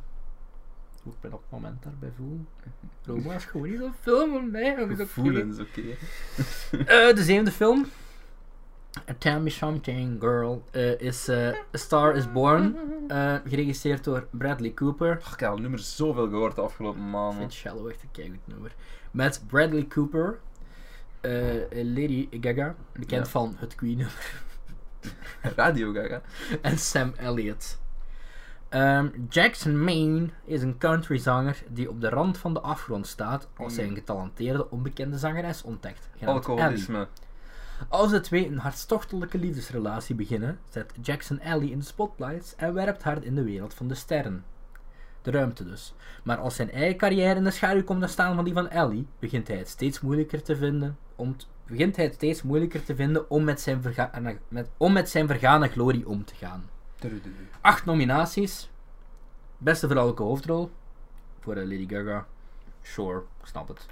hoe ik me op het moment daarbij voel. Roma is gewoon niet zo'n film voor mij. (laughs) dat is oké. Oké. Eh, de zevende film, Tell Me Something Girl, eh, is eh, A Star Is Born, eh, geregisseerd door Bradley Cooper. Ach, ik heb al nummer zoveel gehoord de afgelopen Ik maanden. vind Shallow echt een keigoed nummer. Met Bradley Cooper, Lady Gaga, bekend Ja. van het Queen. (laughs) Radio Gaga. en Sam Elliott. Ehm, Jackson Maine is een countryzanger die op de rand van de afgrond staat als hij Mm. een getalenteerde onbekende zangeres ontdekt. Ellie. Als de twee een hartstochtelijke liefdesrelatie beginnen, zet Jackson Ellie in de spotlights en werpt haar in de wereld van de sterren. De ruimte dus. Maar als zijn eigen carrière in de schaduw komt te staan van die van Ellie, begint hij het steeds moeilijker te vinden om, begint hij het steeds moeilijker te vinden om met zijn, verga- met, om met zijn vergane glorie om te gaan. Acht nominaties. Beste vrouwelijke hoofdrol. Voor eh, Lady Gaga. Sure, snap het.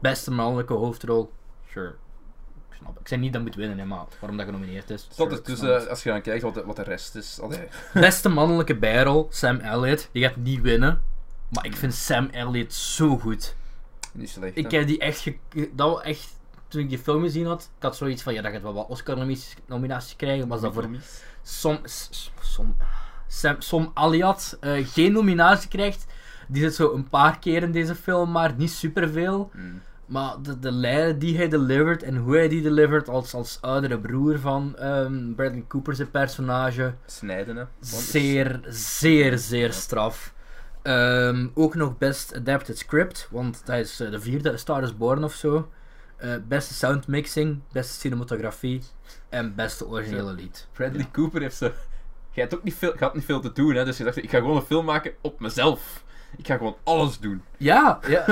Beste mannelijke hoofdrol. Sure. Ik snap het. Ik zei niet dat moet winnen, hè, maar waarom dat genomineerd is. Tot snap het. als je dan kijkt wat de, wat de rest is. Allee. (laughs) Beste mannelijke bijrol, Sam Elliott. Die gaat niet winnen. Maar ik vind Sam Elliott zo goed. Niet slecht. Ik hè. heb die echt, dat echt, toen ik die film gezien had, ik had zoiets van, ja, dat gaat wel wat Oscar-nominaties krijgen, maar dat voor. Som, som, Sam, Som Aliat eh, geen nominatie krijgt. Die zit zo een paar keer in deze film, maar niet superveel. Hmm. Maar de, de lijnen die hij delivert en hoe hij die delivert als, als oudere broer van ehm, Bradley Cooper zijn personage. Snijden, hè. Zeer, zeer, zeer straf. Ehm, ook nog Best Adapted Script, want dat is eh, de vierde, Star is Born of zo. Eh, beste sound mixing, beste cinematografie en beste originele lied. Bradley Ja. Cooper heeft zo... Jij hebt ook niet veel, had niet veel te doen, hè. Dus je dacht, ik ga gewoon een film maken op mezelf. Ik ga gewoon alles doen. Ja, ja.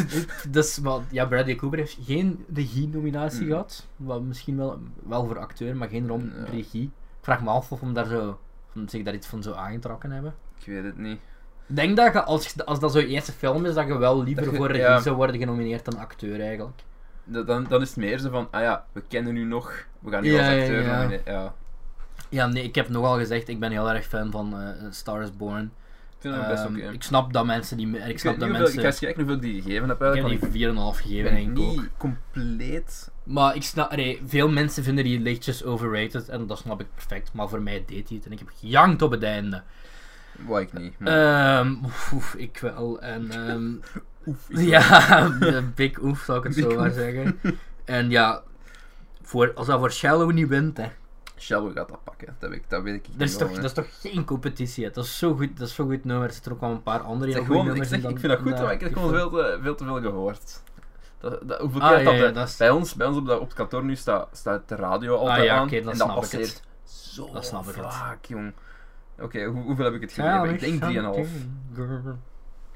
(laughs) dus, maar, ja, Bradley Cooper heeft geen regie-nominatie Hmm. gehad. Wat misschien wel, wel voor acteur, maar geen rom- Ja. regie. Ik vraag me af of hem daar zo, hem zich daar iets van zou aangetrokken hebben. Ik weet het niet. Ik denk dat je, als, als dat zo'n eerste film is, dat je wel liever je- voor regie ja. zou worden genomineerd dan acteur eigenlijk. Da- Dan, dan is het meer zo van, ah ja, we kennen nu nog, we gaan nu Ja, als acteur ja. nomineren. Ja. Ja, nee, ik heb nogal gezegd, ik ben heel erg fan van eh Star is Born. Best Ehm, oké. Ik snap dat mensen die... Ik Ik, snap dat mensen... ik ga eens kijken hoeveel ik die gegeven heb Ik heb die 4,5 ik gegeven, denk ik ook. niet compleet... Maar ik snap, nee, veel mensen vinden die lichtjes overrated en dat snap ik perfect. Maar voor mij deed hij het en ik heb gejankt op het einde. Wat ik niet. maar- Ehm oef, oef, ik wel. En (laughs) ehm, Oef, ik ja, (laughs) big oef zou ik het Big zo maar zeggen. En ja, voor, als dat voor Shallow niet wint, hè. Shallow gaat dat pakken, dat weet, ik- dat weet ik Dat niet is, wel, toch, dat is toch geen competitie, hè. Dat is zo goed, dat is zo goed nummer. Er zitten ook wel een paar andere Zeg, heel gewoon, ik, nummers zeg, in ik vind dat goed, maar ik heb gewoon veel te, veel te veel gehoord. Dat, dat, hoeveel Ah, keer ja, dat, ja, dat- dat is- bij, ons, bij ons op, dat, op het kantoor nu staat, staat de radio altijd Ah ja, aan oké, dan en dat ik passeert zo Dan snap ik het. vaak, jong. Oké, hoe- hoeveel heb ik het gegeven? ik denk 3,5. something, girl.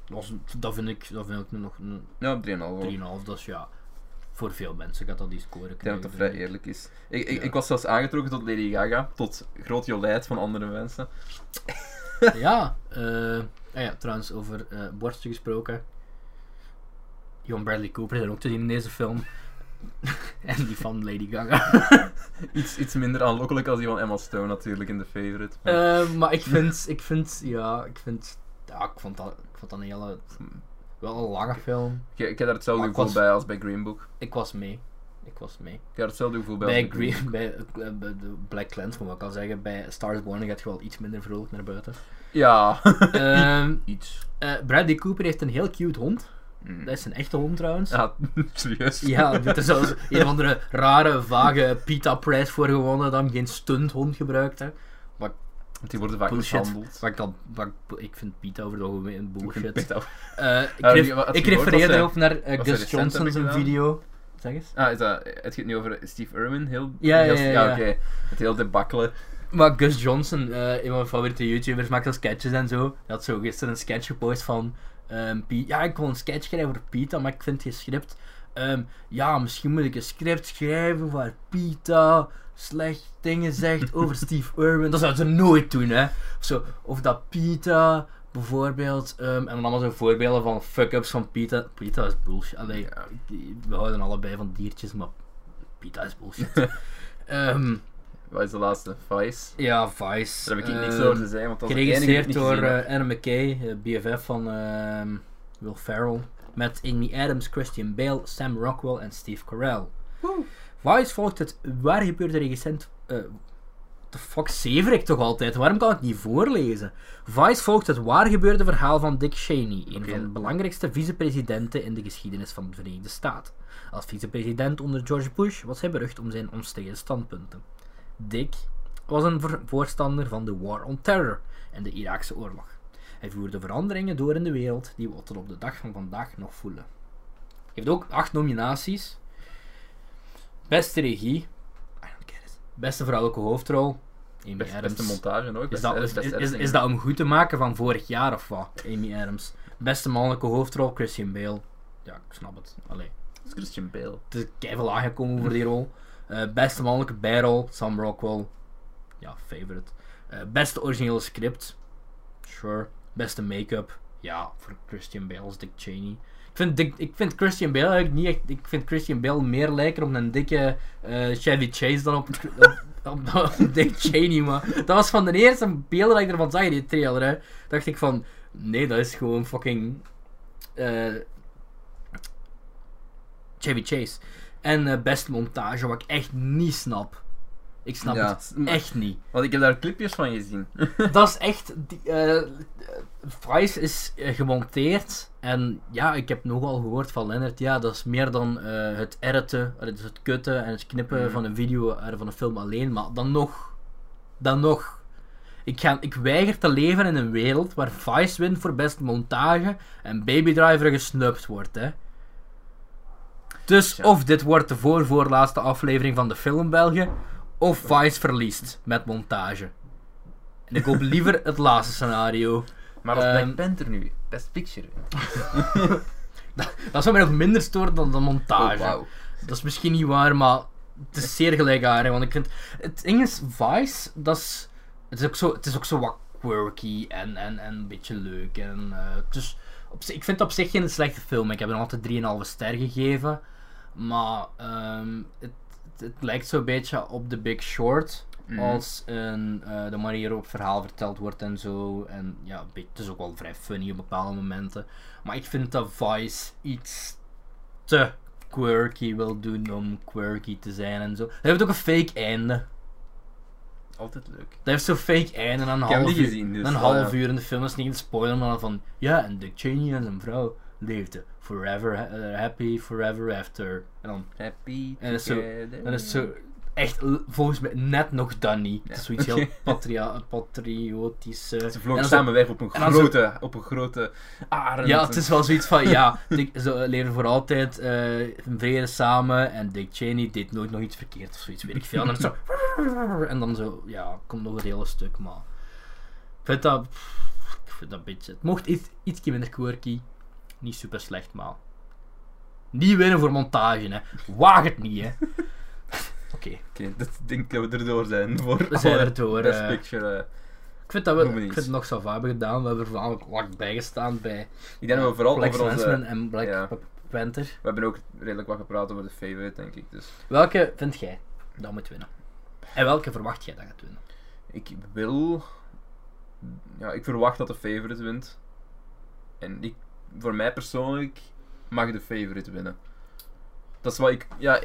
Dat, is- dat vind ik, dat vind ik nog Ja, 3,5. 3,5. Dat is ja, voor veel mensen gaat dat die score Ik denk krijgen. dat dat vrij eerlijk is. Ik, ik, Ja. ik was zelfs aangetrokken tot Lady Gaga, tot groot jolijt van andere mensen. (laughs) Ja, Ah ja, trouwens, over eh borsten gesproken. John Bradley Cooper is er ook te zien in deze film. (laughs) en die van Lady Gaga. (laughs) Iets, iets minder aanlokkelijk als die van Emma Stone natuurlijk in The Favorite. Maar- Eh, maar ik vind, ik vind, ja, ik vind, ja, ik vond dat, ik vond dat een hele, wel een lange film. ik, ik heb daar hetzelfde Maar gevoel was- bij als bij Green Book. Ik was mee. Ik was mee. Ik heb hetzelfde gevoel bij, Bij, Green, bij, eh, bij de Black Clansman, wat ik al zeggen, bij Stars Born gaat je wel iets minder vrolijk naar buiten. Ja. (laughs) Ehm (laughs) Iets. eh, Bradley Cooper heeft een heel cute hond. Mm. Dat is een echte hond trouwens. Ja, (laughs) serieus. Ja, dit is zelfs een of andere rare, vage PETA-prijs voor gewonnen dat hem geen stunthond gebruikt. Hè. Want die worden vaak Bullshit. mishandeld. Wat ik, dan, wat ik, ik vind PETA over het algemeen bullshit. Eh, ik, Ja, (laughs) ref- ik refereerde ook naar eh, Gus recent Johnson hebben zijn video. Zeg eens. Ah, is dat, het gaat nu over Steve Irwin? Heel, Ja, heel, ja, ja, ja. oké. Het heel debakkelen. Maar Gus Johnson, eh, een van mijn favoriete YouTubers, maakt al sketches en zo. Hij had zo gisteren een sketch gepost van... ehm, Pi- ja, ik wil een sketch schrijven over Pita, maar ik vind geen script. Ehm, ja, misschien moet ik een script schrijven waar Pita slecht dingen zegt over Steve Irwin. Dat zou ze nooit doen, hè. Of, zo, of dat Pita bijvoorbeeld... ehm, en dan allemaal zo voorbeelden van fuck-ups van Pita. Pita is bullshit. Allee, we houden allebei van diertjes, maar Pita is bullshit. (laughs) Ehm, Wat is de laatste? Vice? ja, Vice. Daar heb ik niks ehm, over te zeggen, want dat Geregisseerd door heb. eh, Anna McKay, eh, BFF van ehm, Will Ferrell. Met Amy Adams, Christian Bale, Sam Rockwell en Steve Carell. Vice volgt het waar gebeurde recent. eh de fuck zever ik toch altijd? Waarom kan ik het niet voorlezen? Vice volgt het waar gebeurde verhaal van Dick Cheney, een van de belangrijkste vicepresidenten in de geschiedenis van de Verenigde Staten. Als vicepresident onder George Bush was hij berucht om zijn omstreden standpunten. Dick was een voor- voorstander van de War on Terror en de Iraakse oorlog. Hij voerde veranderingen door in de wereld die we tot op de dag van vandaag nog voelen. Hij heeft ook acht nominaties. Beste regie. I don't get it. Beste vrouwelijke hoofdrol. Amy Best, Adams. beste montage ook. Is dat, is, dat om goed te maken van vorig jaar of wat? Amy Adams. Beste mannelijke hoofdrol, Christian Bale. Ja, ik snap het. Allee. Dat is Christian Bale. Het is keihard aangekomen voor die rol. Eh, beste mannelijke bijrol, Sam Rockwell. Ja, favorite. Eh, beste originele script. Sure. Beste make-up. Ja, voor Christian Bale als Dick Cheney. Ik vind, ik vind Christian Bale niet echt... Ik vind Christian Bale meer lijken op een dikke eh, Chevy Chase dan op, (laughs) op, op, op Dick Cheney, maar... Dat was van de eerste beelden dat ik ervan zag in die trailer, hè. Dacht ik van... Nee, dat is gewoon fucking... eh, Chevy Chase. En eh, beste montage, wat ik echt niet snap. Ik snap Ja, het echt niet. Want ik heb daar clipjes van gezien. (laughs) Dat is echt. Die, eh, Vice is eh, gemonteerd. En ja, ik heb nogal gehoord van Leonard. Ja, dat is meer dan eh, het editen, dus het kutten en het knippen Mhm. van een video, eh, van een film alleen. Maar dan nog. Dan nog. Ik, ga, ik weiger te leven in een wereld waar Vice wint voor beste montage en Baby Driver gesnupt wordt, hè. Dus of dit wordt de voorvoorlaatste aflevering van de film België, of Vice verliest met montage. En ik hoop liever het laatste scenario. Maar als Ehm, Black Panther nu, Best Picture. (laughs) Dat zou mij nog minder storen dan de montage. Oh. Dat is misschien niet waar, maar het is zeer gelijkaardig. Want ik vind... Het ding is, Vice, dat is... Het is ook zo, het is ook zo wat quirky en, en, en een beetje leuk. En, dus op, ik vind het op zich geen slechte film. Ik heb er altijd 3,5 ster gegeven. Maar ehm, het, het, lijkt zo'n beetje op The Big Short. Mhm. Als een, eh, de manier waarop het verhaal verteld wordt en zo. En ja, een het is ook wel vrij funny op bepaalde momenten. Maar ik vind dat Vice iets te quirky wil doen om quirky te zijn en zo. Dat heeft ook een fake einde. Altijd leuk. Dat heeft zo'n fake einde. En een Ik heb half, uur, gezien, dus een half uur in de film is niet te spoilen, maar van ja, en Dick Cheney en zijn vrouw leefden forever eh, happy forever after. En dan Happy En dat is zo- together. dat is zo echt volgens mij net nog dan niet. Het is zoiets heel (laughs) patria patriotisch. eh. Ze En vlogen samen weg op een zo- grote, op een grote arend. Ja, het is wel zoiets van, ja, Dick, ze leven voor altijd eh, in vrede samen en Dick Cheney deed nooit nog iets verkeerd of zoiets, weet ik veel. En dan, zo, en dan zo, ja, komt nog het hele stuk, maar ik vind dat, ik vind dat een beetje, het mocht iets, ietsje minder quirky, niet super slecht, maar niet winnen voor montage, hè. Waag het niet, hè. (laughs) Oké, Oké, dat denk ik dat we erdoor zijn voor we zijn alle er door. Best eh. Picture eh, Ik vind dat we ik vind het nog zo vaak hebben gedaan. We hebben er vooral lang bijgestaan bij Ik denk dat we vooral Black over onze... En Black ja. Panther. We hebben ook redelijk wat gepraat over de favorite, denk ik. Dus Welke vind jij dat moet winnen? En welke verwacht jij dat gaat winnen? ik wil... Ja, ik verwacht dat de favorite wint. En ik, voor mij persoonlijk mag de favorite winnen. Dat is wat ik... Ja,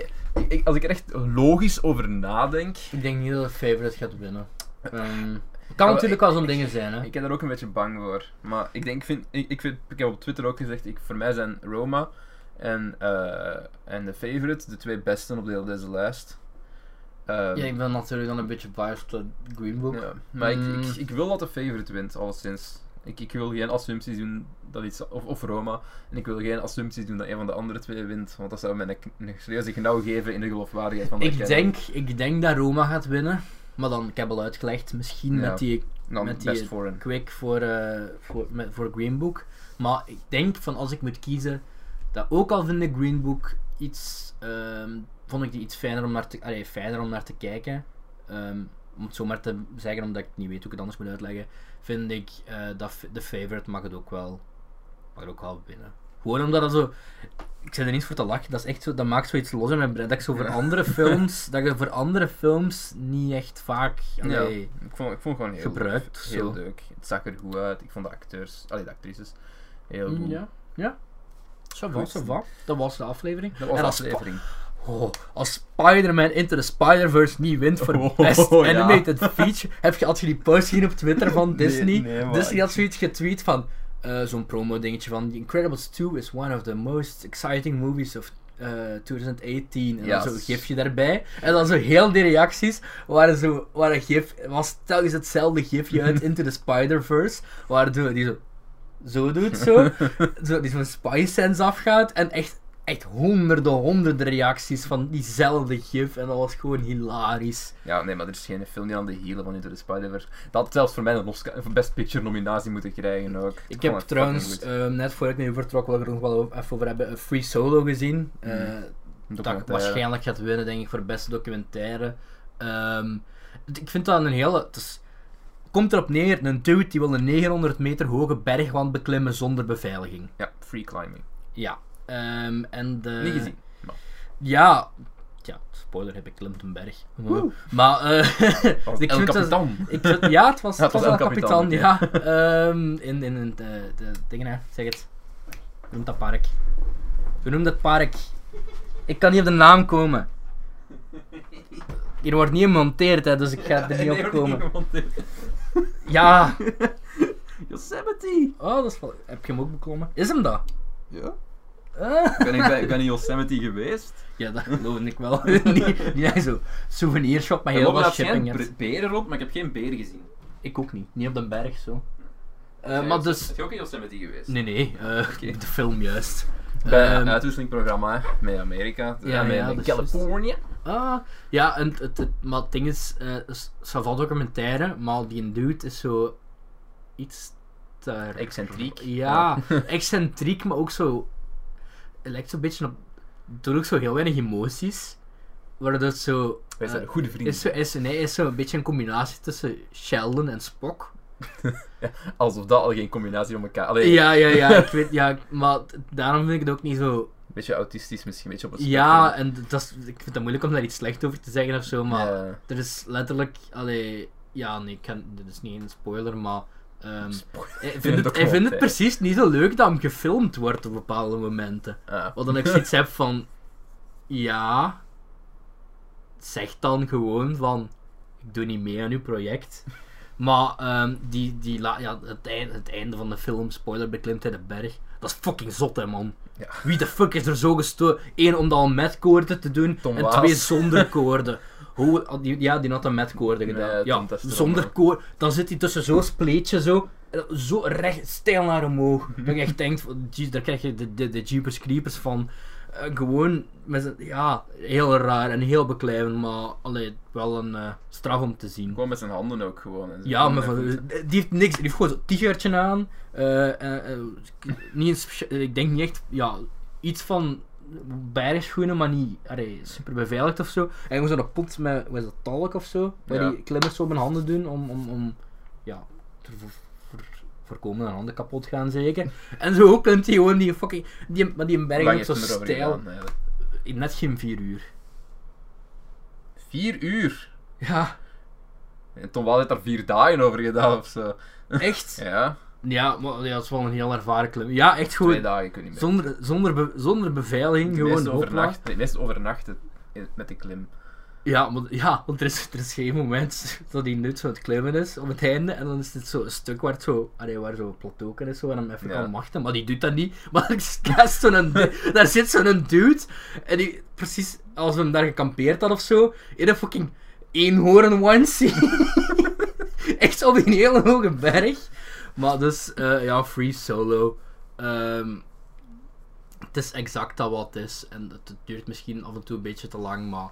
ik, als ik er echt logisch over nadenk... Ik denk niet dat de favorite gaat winnen. (laughs) Ehm, het kan natuurlijk wel zo'n dingen zijn, hè. Ik ben er ook een beetje bang voor. Maar ik denk, vind, ik, ik, vind, ik heb op Twitter ook gezegd, ik, voor mij zijn Roma en, eh, en de Favorite de twee besten op de hele deze lijst. Ehm, Ja, ik ben natuurlijk dan een beetje biased tot Green Book. ja, maar ik, Mm. ik, ik wil dat de Favorite wint, alleszins. Ik, ik wil geen assumpties doen dat iets, of, of Roma, en ik wil geen assumpties doen dat een van de andere twee wint, want dat zou mij een, een serieuze geven in de geloofwaardigheid van de Ik denk, ik denk dat Roma gaat winnen. Maar dan, ik heb al uitgelegd, misschien Ja. met die met die- quick voor, eh, voor, met, voor Green Book. Maar ik denk van als ik moet kiezen, dat ook al vind ik Green Book iets, ehm, vond ik die iets fijner om naar te, allee, fijner om naar te kijken. Ehm, om het zo maar te zeggen, omdat ik niet weet hoe ik het anders moet uitleggen, vind ik eh, dat de favorite mag het ook wel, mag het ook wel winnen. Gewoon omdat dat zo, ik zit er niet voor te lachen, dat is echt zo, dat maakt zoiets los in mijn brein, dat ik zo voor Ja. andere (laughs) films, dat je voor andere films niet echt vaak, Ja, allee, ik vond, ik vond het gewoon heel gebruikt, leuk. Heel zo. leuk. Het zag er goed uit. Ik vond de acteurs, allee, de actrices, heel Mm, goed. Ja, ja. Va. Dat was de aflevering. Dat was de aflevering. Oh, als Spider-Man Into the Spider-Verse niet wint voor Oh, Best. Animated Feature, heb je, had je die post gezien op Twitter van (laughs) Disney? nee, Disney had zoiets getweet van, eh, zo'n promo-dingetje van, The Incredibles 2 is one of the most exciting movies of eh, 2018. En Ja. dan zo'n gifje daarbij. En dan zo heel die reacties waren zo, waren gif, was telkens hetzelfde gifje uit (laughs) Into the Spider-Verse, waar die zo, zo doet zo, (laughs) zo die zo'n Spy Sense afgaat en echt, echt honderden, honderden reacties van diezelfde gif en dat was gewoon hilarisch. Ja, nee, maar er is geen film die aan de hielen van Into the Spider-Verse. Dat had zelfs voor mij een Oscar, een Best Picture nominatie moeten krijgen ook. Ik heb trouwens, eh, net voor ik nu vertrok, wil ik er nog wel even over hebben, een Free Solo gezien. Eh, Een dat waarschijnlijk gaat winnen, denk ik, voor beste documentaire. Ehm, ik vind dat een hele... Het is, komt erop neer, een dude die wil een 900 meter hoge bergwand beklimmen zonder beveiliging. Ja, free climbing. Ja. Ehm, en de... Niet gezien. Maar. Ja. Ja, spoiler, heb ik klimt een berg. Woe. Maar, eh Was (laughs) ik El vind dat- Capitan. ik vind- ja, het was, (laughs) Ja, het was El Capitan, ja. Ehm, in in, in de, de dingen, hè. zeg het. Hoe noemt dat park? Hoe noemt dat park? Ik kan niet op de naam komen. Hier wordt niet gemonteerd, hè, dus ik ga er niet (laughs) op komen. Ja. Yosemite! Oh, dat is wel... Heb je hem ook beklommen? Is hem dat? Ja? Ah. (laughs) Ben ik, ben, ik ben in Yosemite geweest. Ja, dat geloof ik wel. (laughs) niet, niet zo souvenirshop met Er heel wat shipping. hebt. bre- beren rond, maar ik heb geen beren gezien. Ik ook niet. Niet op de berg, zo. Eh, Zijn maar je- dus... Ben je ook in Yosemite geweest? Nee, nee. eh. De film juist. Bij Ehm, een uitwisselingprogramma hè, met Amerika. Ja, met ja, met is juist. Californië. Ah, ja, en het, het, maar het ding is, eh is Savant documentaire, maar die dude is zo iets te... Excentriek. Ja, excentriek, maar ook zo... Het lijkt zo'n beetje op... Doet ook zo heel weinig emoties. Waardoor het zo... Wij zijn eh, goede vrienden. is zo, is, nee, is zo een beetje een combinatie tussen Sheldon en Spock. (laughs) Alsof dat al geen combinatie van elkaar. Allee, Ja, ja, ja, ik weet, ja, maar daarom vind ik het ook niet zo... Een beetje autistisch misschien, een beetje op het Ja, spectrum. en dat is, ik vind het moeilijk om daar iets slecht over te zeggen of zo, maar... Ja. Er is letterlijk, allee, ja, nee, ik kan, dit is niet een spoiler, maar. Ehm hij, vindt het, (laughs) hij vindt het documentaire. precies niet zo leuk dat hem gefilmd wordt op bepaalde momenten. Ah. Wat dan ik zoiets heb van. Ja. Zeg dan gewoon van. Ik doe niet mee aan uw project. Maar ehm, die, die la- ja, het, einde, het einde van de film, spoiler, beklimt hij de berg. Dat is fucking zot, hè, man. Ja. Wie de fuck is er zo gestoord? Eén om dat al met koorden te doen, Tom en Waas. twee zonder koorden. Hoe, die, ja, die had een met koorden gedaan. Nee, ja, zonder ook. koord. Dan zit hij tussen zo'n spleetje zo, zo recht, stijl naar omhoog. (laughs) dat je echt denkt, daar krijg je de, de, de Jeepers Creepers van. Eh, gewoon, met ja, heel raar en heel beklijvend, maar allee, wel een eh, straf om te zien. Gewoon met zijn handen ook gewoon. Ja, maar van, die heeft niks. Die heeft gewoon zo'n t-shirtje aan. eh, niet een specia- ik denk niet echt, ja, iets van bergschoenen, maar niet allee, super beveiligd of zo. En gewoon zo'n pot met, wat is dat, talk of zo. Waar Ja. die klimmers zo op hun handen doen om, om, om ja, ervoor voorkomen dat handen kapot gaan zeker. En zo kunt hij gewoon die fucking... Die, maar die berg Lang ook heeft zo hem erover stijl. gedaan. Net geen vier uur. Vier uur. Ja, En Tom Waal heeft daar vier dagen over gedaan of zo. echt? (laughs) Ja, Ja, maar ja, dat is wel een heel ervaren klim. Ja, echt twee gewoon dagen, ik weet niet meer. zonder, zonder, be- zonder beveiliging. Gewoon overnachten in- met de klim. Ja, maar, ja, want er is, er is geen moment (laughs) dat hij nu zo het klimmen is op het einde. En dan is het zo een stuk waar het zo, allee, waar zo plateau is zo, en hem even Ja. kan wachten. Maar die doet dat niet. (laughs) Maar er (laughs) daar, zo'n zit zo'n dude. En die, precies als we hem daar gekampeerd had of zo, in een fucking eenhoorn onesie. Echt op een hele hoge berg. Maar dus, eh, ja, free solo. Ehm, het is exact dat wat het is. En het, het duurt misschien af en toe een beetje te lang, maar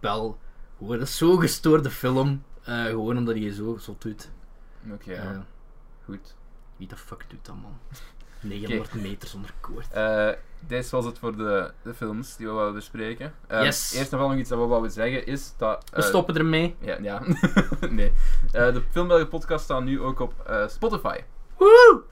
wel gewoon een zo gestoorde film. eh, gewoon omdat hij je zo zot doet. Oké, Eh, ja. goed. wie de fuck doet dat, man? (laughs) 900 meter zonder koord. Eh dit was het voor de, de films die we wilden bespreken. Yes. Eerst nog wel nog iets dat we wouden zeggen is dat... We stoppen ermee. Ja, ja. (laughs) nee. Eh, de Filmbelgen podcast staat nu ook op Spotify. Woe!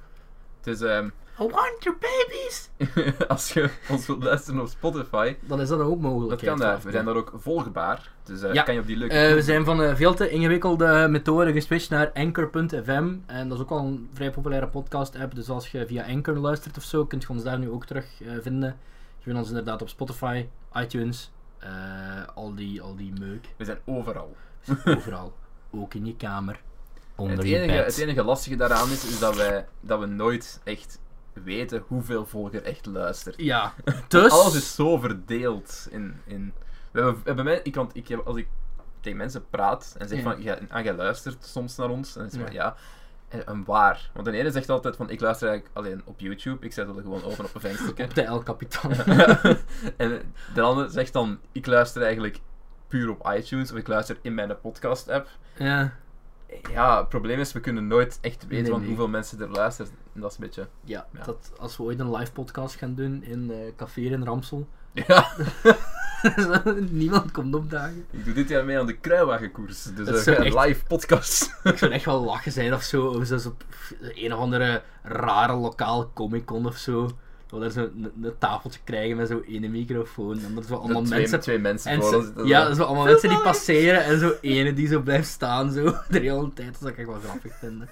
Het is, ehm, I want your babies! (laughs) als je ons wilt luisteren op Spotify, Dan is dat ook mogelijk. dat kan daar. We zijn daar ook volgbaar. Dus eh, Ja. kan je op die leuke... Eh, we zijn van een veel te ingewikkelde methode geswitcht naar Anchor.fm. En dat is ook al een vrij populaire podcast-app. Dus als je via Anchor luistert of zo, kunt je ons daar nu ook terug eh, vinden. Je vindt ons inderdaad op Spotify, iTunes, eh, al, die, al die meuk. We zijn overal. Overal. (laughs) ook in je kamer. Onder Het je enige, bed. het enige lastige daaraan is, is dat, wij, dat we nooit echt weten hoeveel volger echt luistert. Ja, (laughs) dus... Alles is zo verdeeld in... in we hebben, we hebben mij, ik, want ik heb, als ik tegen mensen praat en zeg Ja. van, ja, ah, jij luistert soms naar ons, en dan zeg ik van, Ja. ja. En, en waar? Want de ene zegt altijd van, ik luister eigenlijk alleen op YouTube, ik zet dat gewoon open op een venstertje. Op de El Capitan. (laughs) en de andere zegt dan, ik luister eigenlijk puur op iTunes, of ik luister in mijn podcast-app. ja. Ja, het probleem is, we kunnen nooit echt weten Nee, van nee. hoeveel mensen er luisteren. En dat is een beetje... Ja, Ja. Dat, als we ooit een live podcast gaan doen in eh café in Ramsel, (laughs) Ja, (laughs) niemand komt opdagen. ik doe dit jaar mee aan de kruiwagenkoers. Dus eh, een echt- live podcast. (laughs) Ik zou echt wel lachen zijn of zo. Of zo op een of andere rare lokaal Comic Con of zo. Dat we daar zo een, een tafeltje krijgen met zo'n ene microfoon. En dat er zo allemaal twee, mensen. twee mensen en voor zo- ons. zitten. ja, zo allemaal mensen die passeren en zo ene die zo blijft staan zo (laughs) de hele tijd. Dat zou ik echt wel grappig vinden.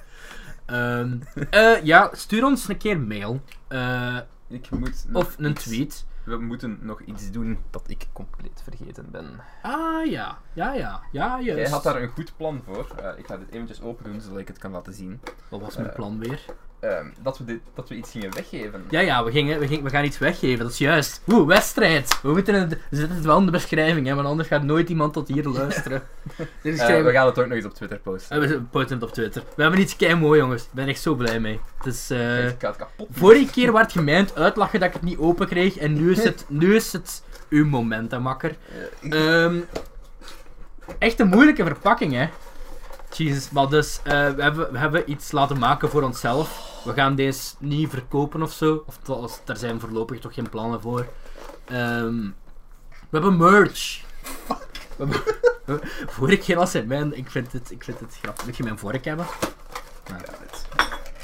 Ehm, eh, ja, stuur ons een keer mail. Eh, Ik moet of een iets- tweet. We moeten nog iets doen dat ik compleet vergeten ben. Ah ja, ja, ja, ja, juist. Jij had daar een goed plan voor. Eh, ik ga dit eventjes open doen, zodat ik het kan laten zien. Wat was mijn plan weer? Ehm, dat, we dit, dat we iets gingen weggeven. Ja, ja, we, gingen, we, gingen, we gaan iets weggeven, dat is juist. Oeh, wedstrijd. We moeten het, we zetten het wel in de beschrijving, hè, want anders gaat nooit iemand tot hier luisteren. (laughs) (laughs) Eh, we gaan het ook nog eens op Twitter posten. Eh, we posten het op Twitter. We hebben iets kei mooi, jongens. Ik ben echt zo blij mee. Het is, eh, ik het kapot vorige keer werd gemijnd uitlachen dat ik het niet open kreeg, en nu is het, (laughs) nu is het uw moment, hè, makker. Ehm, echt een moeilijke verpakking, hè. Jezus, maar dus, eh, we, hebben, we hebben iets laten maken voor onszelf. We gaan deze niet verkopen of zo. Of daar zijn voorlopig toch geen plannen voor. Ehm, we hebben merch. We hebben- (laughs) we- was het mijn... Ik vind het, ik vind het grappig. Moet je mijn vork hebben? Alright.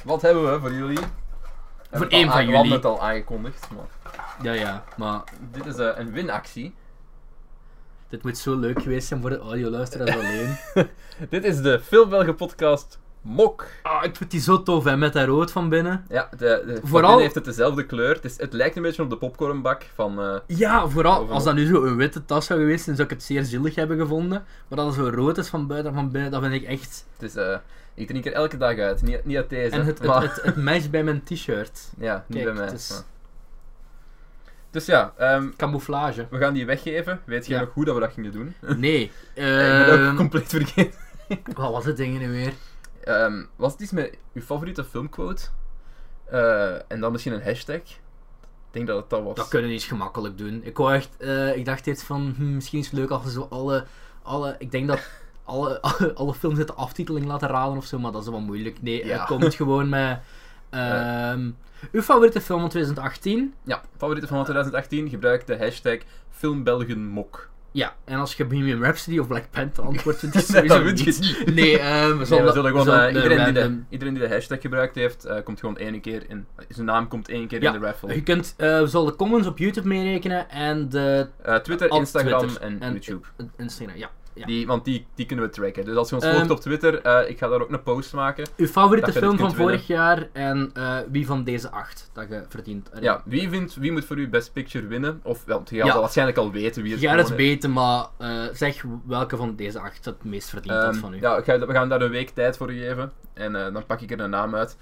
Wat hebben we voor jullie? Hebben het één van aan- We jullie. hadden het al aangekondigd, maar Ja, ja. Maar dit is eh, een winactie. Dit moet zo leuk geweest zijn voor de audioluisteraars (laughs) alleen. Dit is de Filmbelgen podcast Mok. Ah, ik vind die zo tof, hè. Met dat rood van binnen. Ja, de, de, van Vooral- binnen heeft het dezelfde kleur. Het, is, het lijkt een beetje op de popcornbak van... eh, Ja, vooral als dat nu zo een witte tas zou geweest zijn, zou ik het zeer zielig hebben gevonden. Maar dat het zo rood is van buiten en van binnen, dat vind ik echt... het is, eh, ik drink er elke dag uit. Niet, niet uit deze, En het, maar... het, het matcht bij mijn t-shirt. ja, niet Kijk, bij mij. het is- maar- Dus ja, ehm, Camouflage. we gaan die weggeven. Weet jij Ja. nog hoe dat we dat gingen doen? (laughs) Nee. ik ben ook ehm, compleet vergeten. (laughs) wat was het ding nu weer? Ehm, was het iets met uw favoriete filmquote? Eh, en dan misschien een hashtag? Ik denk dat het dat was. Dat kunnen we eens gemakkelijk doen. Ik, wou echt, eh, ik dacht iets van, hm, misschien is het leuk als we zo alle... alle ik denk dat (laughs) alle, alle, alle films uit de aftiteling laten raden of zo, maar dat is wel moeilijk. Nee, Ja. het komt gewoon met... Uw favoriete film van 2018? Ja, favoriete van 2018. Gebruik de hashtag FilmbelgenMok. Ja, en als je Bohemian Rhapsody of Black Panther antwoordt, (laughs) ik Nee, sowieso dat niet. Nee, eh, we Nee, zullen, we zullen gewoon, eh, de iedereen, die de, iedereen die de hashtag gebruikt heeft, eh, komt gewoon één keer in. Zijn naam komt één keer Ja, in de raffle. Je kunt, eh, we zullen de comments op YouTube meerekenen en de Eh, Twitter, Instagram Twitter en, YouTube. eh, Instagram, ja. Ja. Die, want die, die kunnen we tracken. Dus als je ons Ehm, volgt op Twitter, eh, ik ga daar ook een post maken. Uw favoriete film van vorig jaar en eh, wie van deze acht dat je verdient. Allee, Ja, wie, vindt, wie moet voor u Best Picture winnen? Of, wel, je gaat Ja. waarschijnlijk al weten wie het gaat het weten, maar eh, zeg welke van deze acht het meest verdient had Ehm, van u. ja, we gaan daar een week tijd voor geven. En dan pak ik er een naam uit.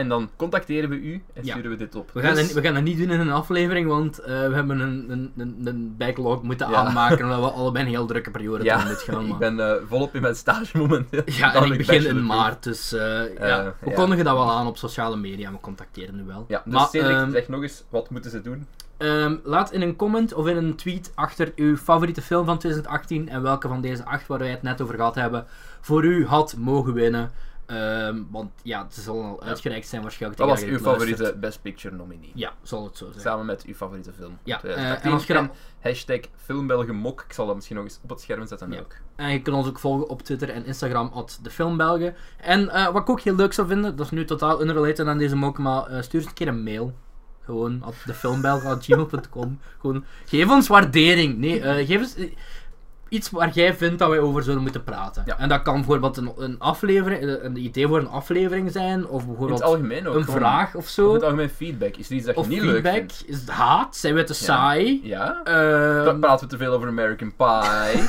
En dan contacteren we u en Ja. sturen we dit op. We gaan, Dus- dat, we gaan dat niet doen in een aflevering, want eh, we hebben een, een, een, een backlog moeten Ja. aanmaken, omdat we allebei een heel drukke periode ja, tegemoet gaan. ik ben eh, volop in mijn stage momenteel. Ja, en ik begin in maart, dus eh, ja, we kondigen dat wel aan op sociale media, we contacteren nu wel. Ja, dus maar, Cedric, ehm, zeg nog eens, wat moeten ze doen? Ehm, laat in een comment of in een tweet achter uw favoriete film van 2018 en welke van deze acht waar wij het net over gehad hebben, voor u had mogen winnen. Ehm, want ja, ze zullen al uitgereikt zijn waarschijnlijk. Wat was uw favoriete. Best Picture nominee? Ja, zal het zo zijn. Samen met uw favoriete film. Ja, 2018. eh, en als je dan- hashtag filmbelgemok. Ik zal dat misschien nog eens op het scherm zetten Ja. ook. En je kunt ons ook volgen op Twitter en Instagram, at de Filmbelgen. En eh, wat ik ook heel leuk zou vinden, dat is nu totaal unrelated aan deze mok, maar eh, stuur eens een keer een mail. Gewoon at defilmbelgen.gmail.com. Gewoon, geef ons waardering. Nee, geef ons iets waar jij vindt dat wij over zouden moeten praten. Ja. En dat kan bijvoorbeeld een, een aflevering, eh, een idee voor een aflevering zijn, of bijvoorbeeld algemeen ook. een gewoon. vraag of Of zo. in het algemeen feedback. Is er iets dat je Of niet leuk feedback. vindt? Is het haat? Zijn we te saai? Ja? Ehm, Dan praten we te veel over American Pie. (laughs)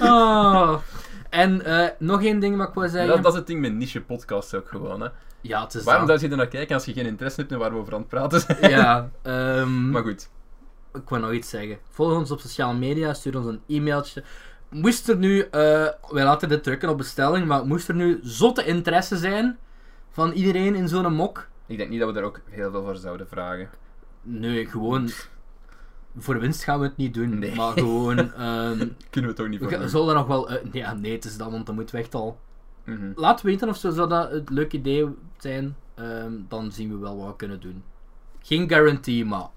(laughs) oh. En eh, nog één ding wat ik wil zeggen. dat, dat is het ding met niche podcasts ook gewoon. Hè. Ja, het is Waarom zou je er naar kijken als je geen interesse hebt in waar we over aan het praten zijn? Ja, (laughs) ehm, Maar goed. Ik wil nog iets zeggen. Volg ons op sociale media, stuur ons een e-mailtje. Moest er nu, eh, wij laten dit drukken op bestelling, maar moest er nu zotte interesse zijn van iedereen in zo'n mok? Ik denk niet dat we daar ook heel veel voor zouden vragen. Nee, gewoon. Voor winst gaan we het niet doen, Nee. maar gewoon. (laughs) ehm, Kunnen we toch niet we voor doen. zullen nog wel. eh, nee, ja, nee, het is dat, want dan moet weg al. Mhm. Laat weten of zo zou dat het leuk idee zijn. ehm, dan zien we wel wat we kunnen doen. Geen guarantee, maar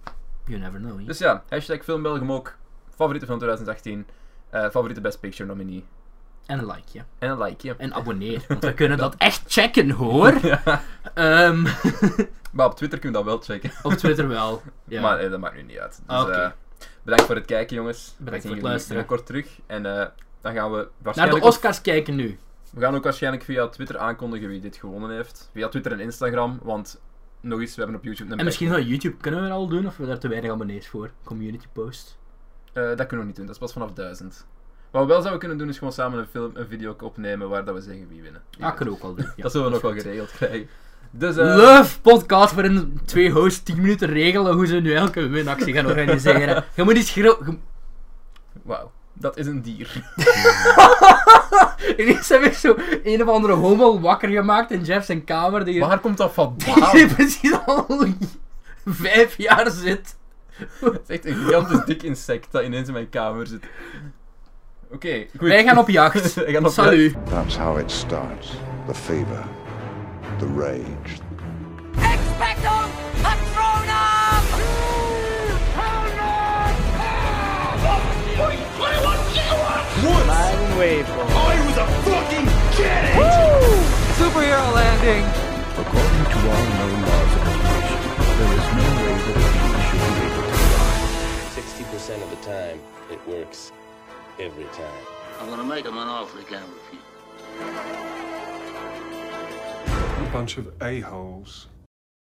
you never know. Dus ja, hashtag filmbelgemok. Favoriete film 2018. eh, favoriete Best Picture nominee. En een like, ja. En een likeje. En abonneer, want we kunnen dat echt checken hoor. (laughs) Ja. Ehm, (laughs) Maar op Twitter kunnen we dat wel checken. op Twitter wel. (laughs) Ja. Maar eh, dat maakt nu niet uit. Dus, eh, bedankt voor het kijken, jongens. Bedankt voor het luisteren. binnenkort terug. En dan gaan we Naar waarschijnlijk... de Oscars kijken nu. We gaan ook waarschijnlijk via Twitter aankondigen wie dit gewonnen heeft. Via Twitter en Instagram, want nog eens, we hebben op YouTube een En misschien van YouTube kunnen we er al doen, of we daar te weinig abonnees voor. Community post. Eh, dat kunnen we niet doen, dat is pas vanaf 1000. Wat we wel zouden kunnen doen, is gewoon samen een film, een video opnemen waar dat we zeggen wie winnen. Ja, ik wint. kan ook wel doen. Ja, (laughs) dat zullen we nog wel geregeld krijgen. Dus, eh, Love podcast waarin twee hosts 10 minuten regelen hoe ze nu elke winactie gaan organiseren. (laughs) Je moet iets groot. Wauw, dat is een dier. (laughs) (laughs) Ineens heb ik zo een of andere homo wakker gemaakt in Jeff zijn kamer. Die Waar komt dat (laughs) die vandaan? precies al vijf jaar zit. Het is echt een gigantisch dik insect dat ineens in mijn kamer zit. Oké, goed. Wij gaan op jacht. Gaan op Salut. That's how it starts. The fever, the rage, Superhero landing! According to all known laws of evolution, there is no way that a bee should be able to fly. 60% of the time, it works every time. I'm gonna make him an offer he can't refuse. A bunch of a-holes.